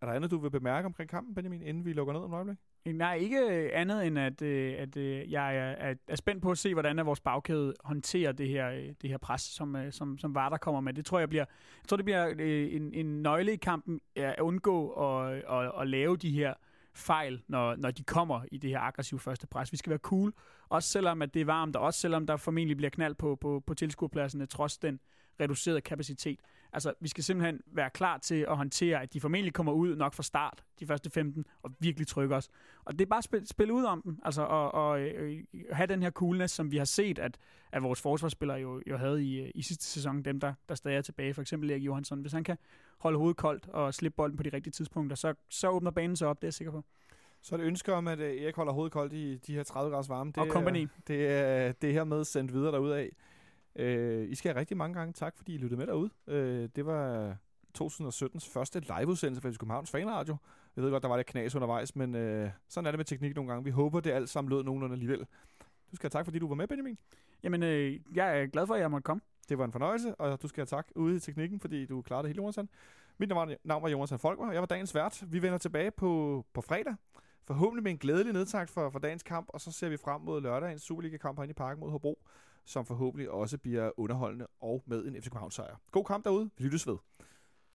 er der andet, du vil bemærke omkring kampen, Benjamin, inden vi lukker ned om et øjeblik? Øh, nej, ikke øh, andet end, at, øh, at øh, jeg er, er, er spændt på at se, hvordan vores bagkæde håndterer det her, øh, det her pres, som, øh, som, som Varder kommer med. Det tror jeg bliver, jeg tror, det bliver øh, en, en nøgle i kampen at undgå at, at, at lave de her fejl, når, når de kommer i det her aggressive første pres. Vi skal være cool, også selvom at det er varmt, og også selvom der formentlig bliver knald på, på, på tilskuerpladserne, trods den reducerede kapacitet. Altså, vi skal simpelthen være klar til at håndtere, at de formentlig kommer ud nok fra start, de første 15, og virkelig trykke os. Og det er bare at spille, spille ud om dem, altså, og, og øh, have den her coolness, som vi har set, at, at vores forsvarsspillere jo, jo havde i, øh, i sidste sæson, dem der, der stadig er tilbage, for eksempel Erik Johansson. Hvis han kan holde hovedet koldt og slippe bolden på de rigtige tidspunkter, så, så åbner banen sig op, det er jeg sikker på. Så er det ønske om, at øh, Erik holder hovedet koldt i de her 30 graders varme. Det Og. Er, det, er, det er hermed sendt videre derudad. Øh, I skal have rigtig mange gange tak, fordi I lyttede med derude. Øh, det var 2017's første liveudsendelse fra Københavns Fanradio. Jeg ved godt, der var lidt knas undervejs, men øh, sådan er det med teknik nogle gange. Vi håber, det alt sammen lød nogenlunde alligevel. Du skal have tak, fordi du var med, Benjamin. Jamen, øh, jeg er glad for, at jeg måtte komme. Det var en fornøjelse, og du skal have tak ude i teknikken, fordi du klarede det hele, Jonathan. Mit navn var- navn var Jonathan Folker, jeg var dagens vært. Vi vender tilbage på, på fredag. Forhåbentlig med en glædelig nedtakt for, for dagens kamp, og så ser vi frem mod lørdagens Superliga-kamp herinde i parken mod Hobro, som forhåbentlig også bliver underholdende og med en FC København sejr. God kamp derude. Vi lyttes ved.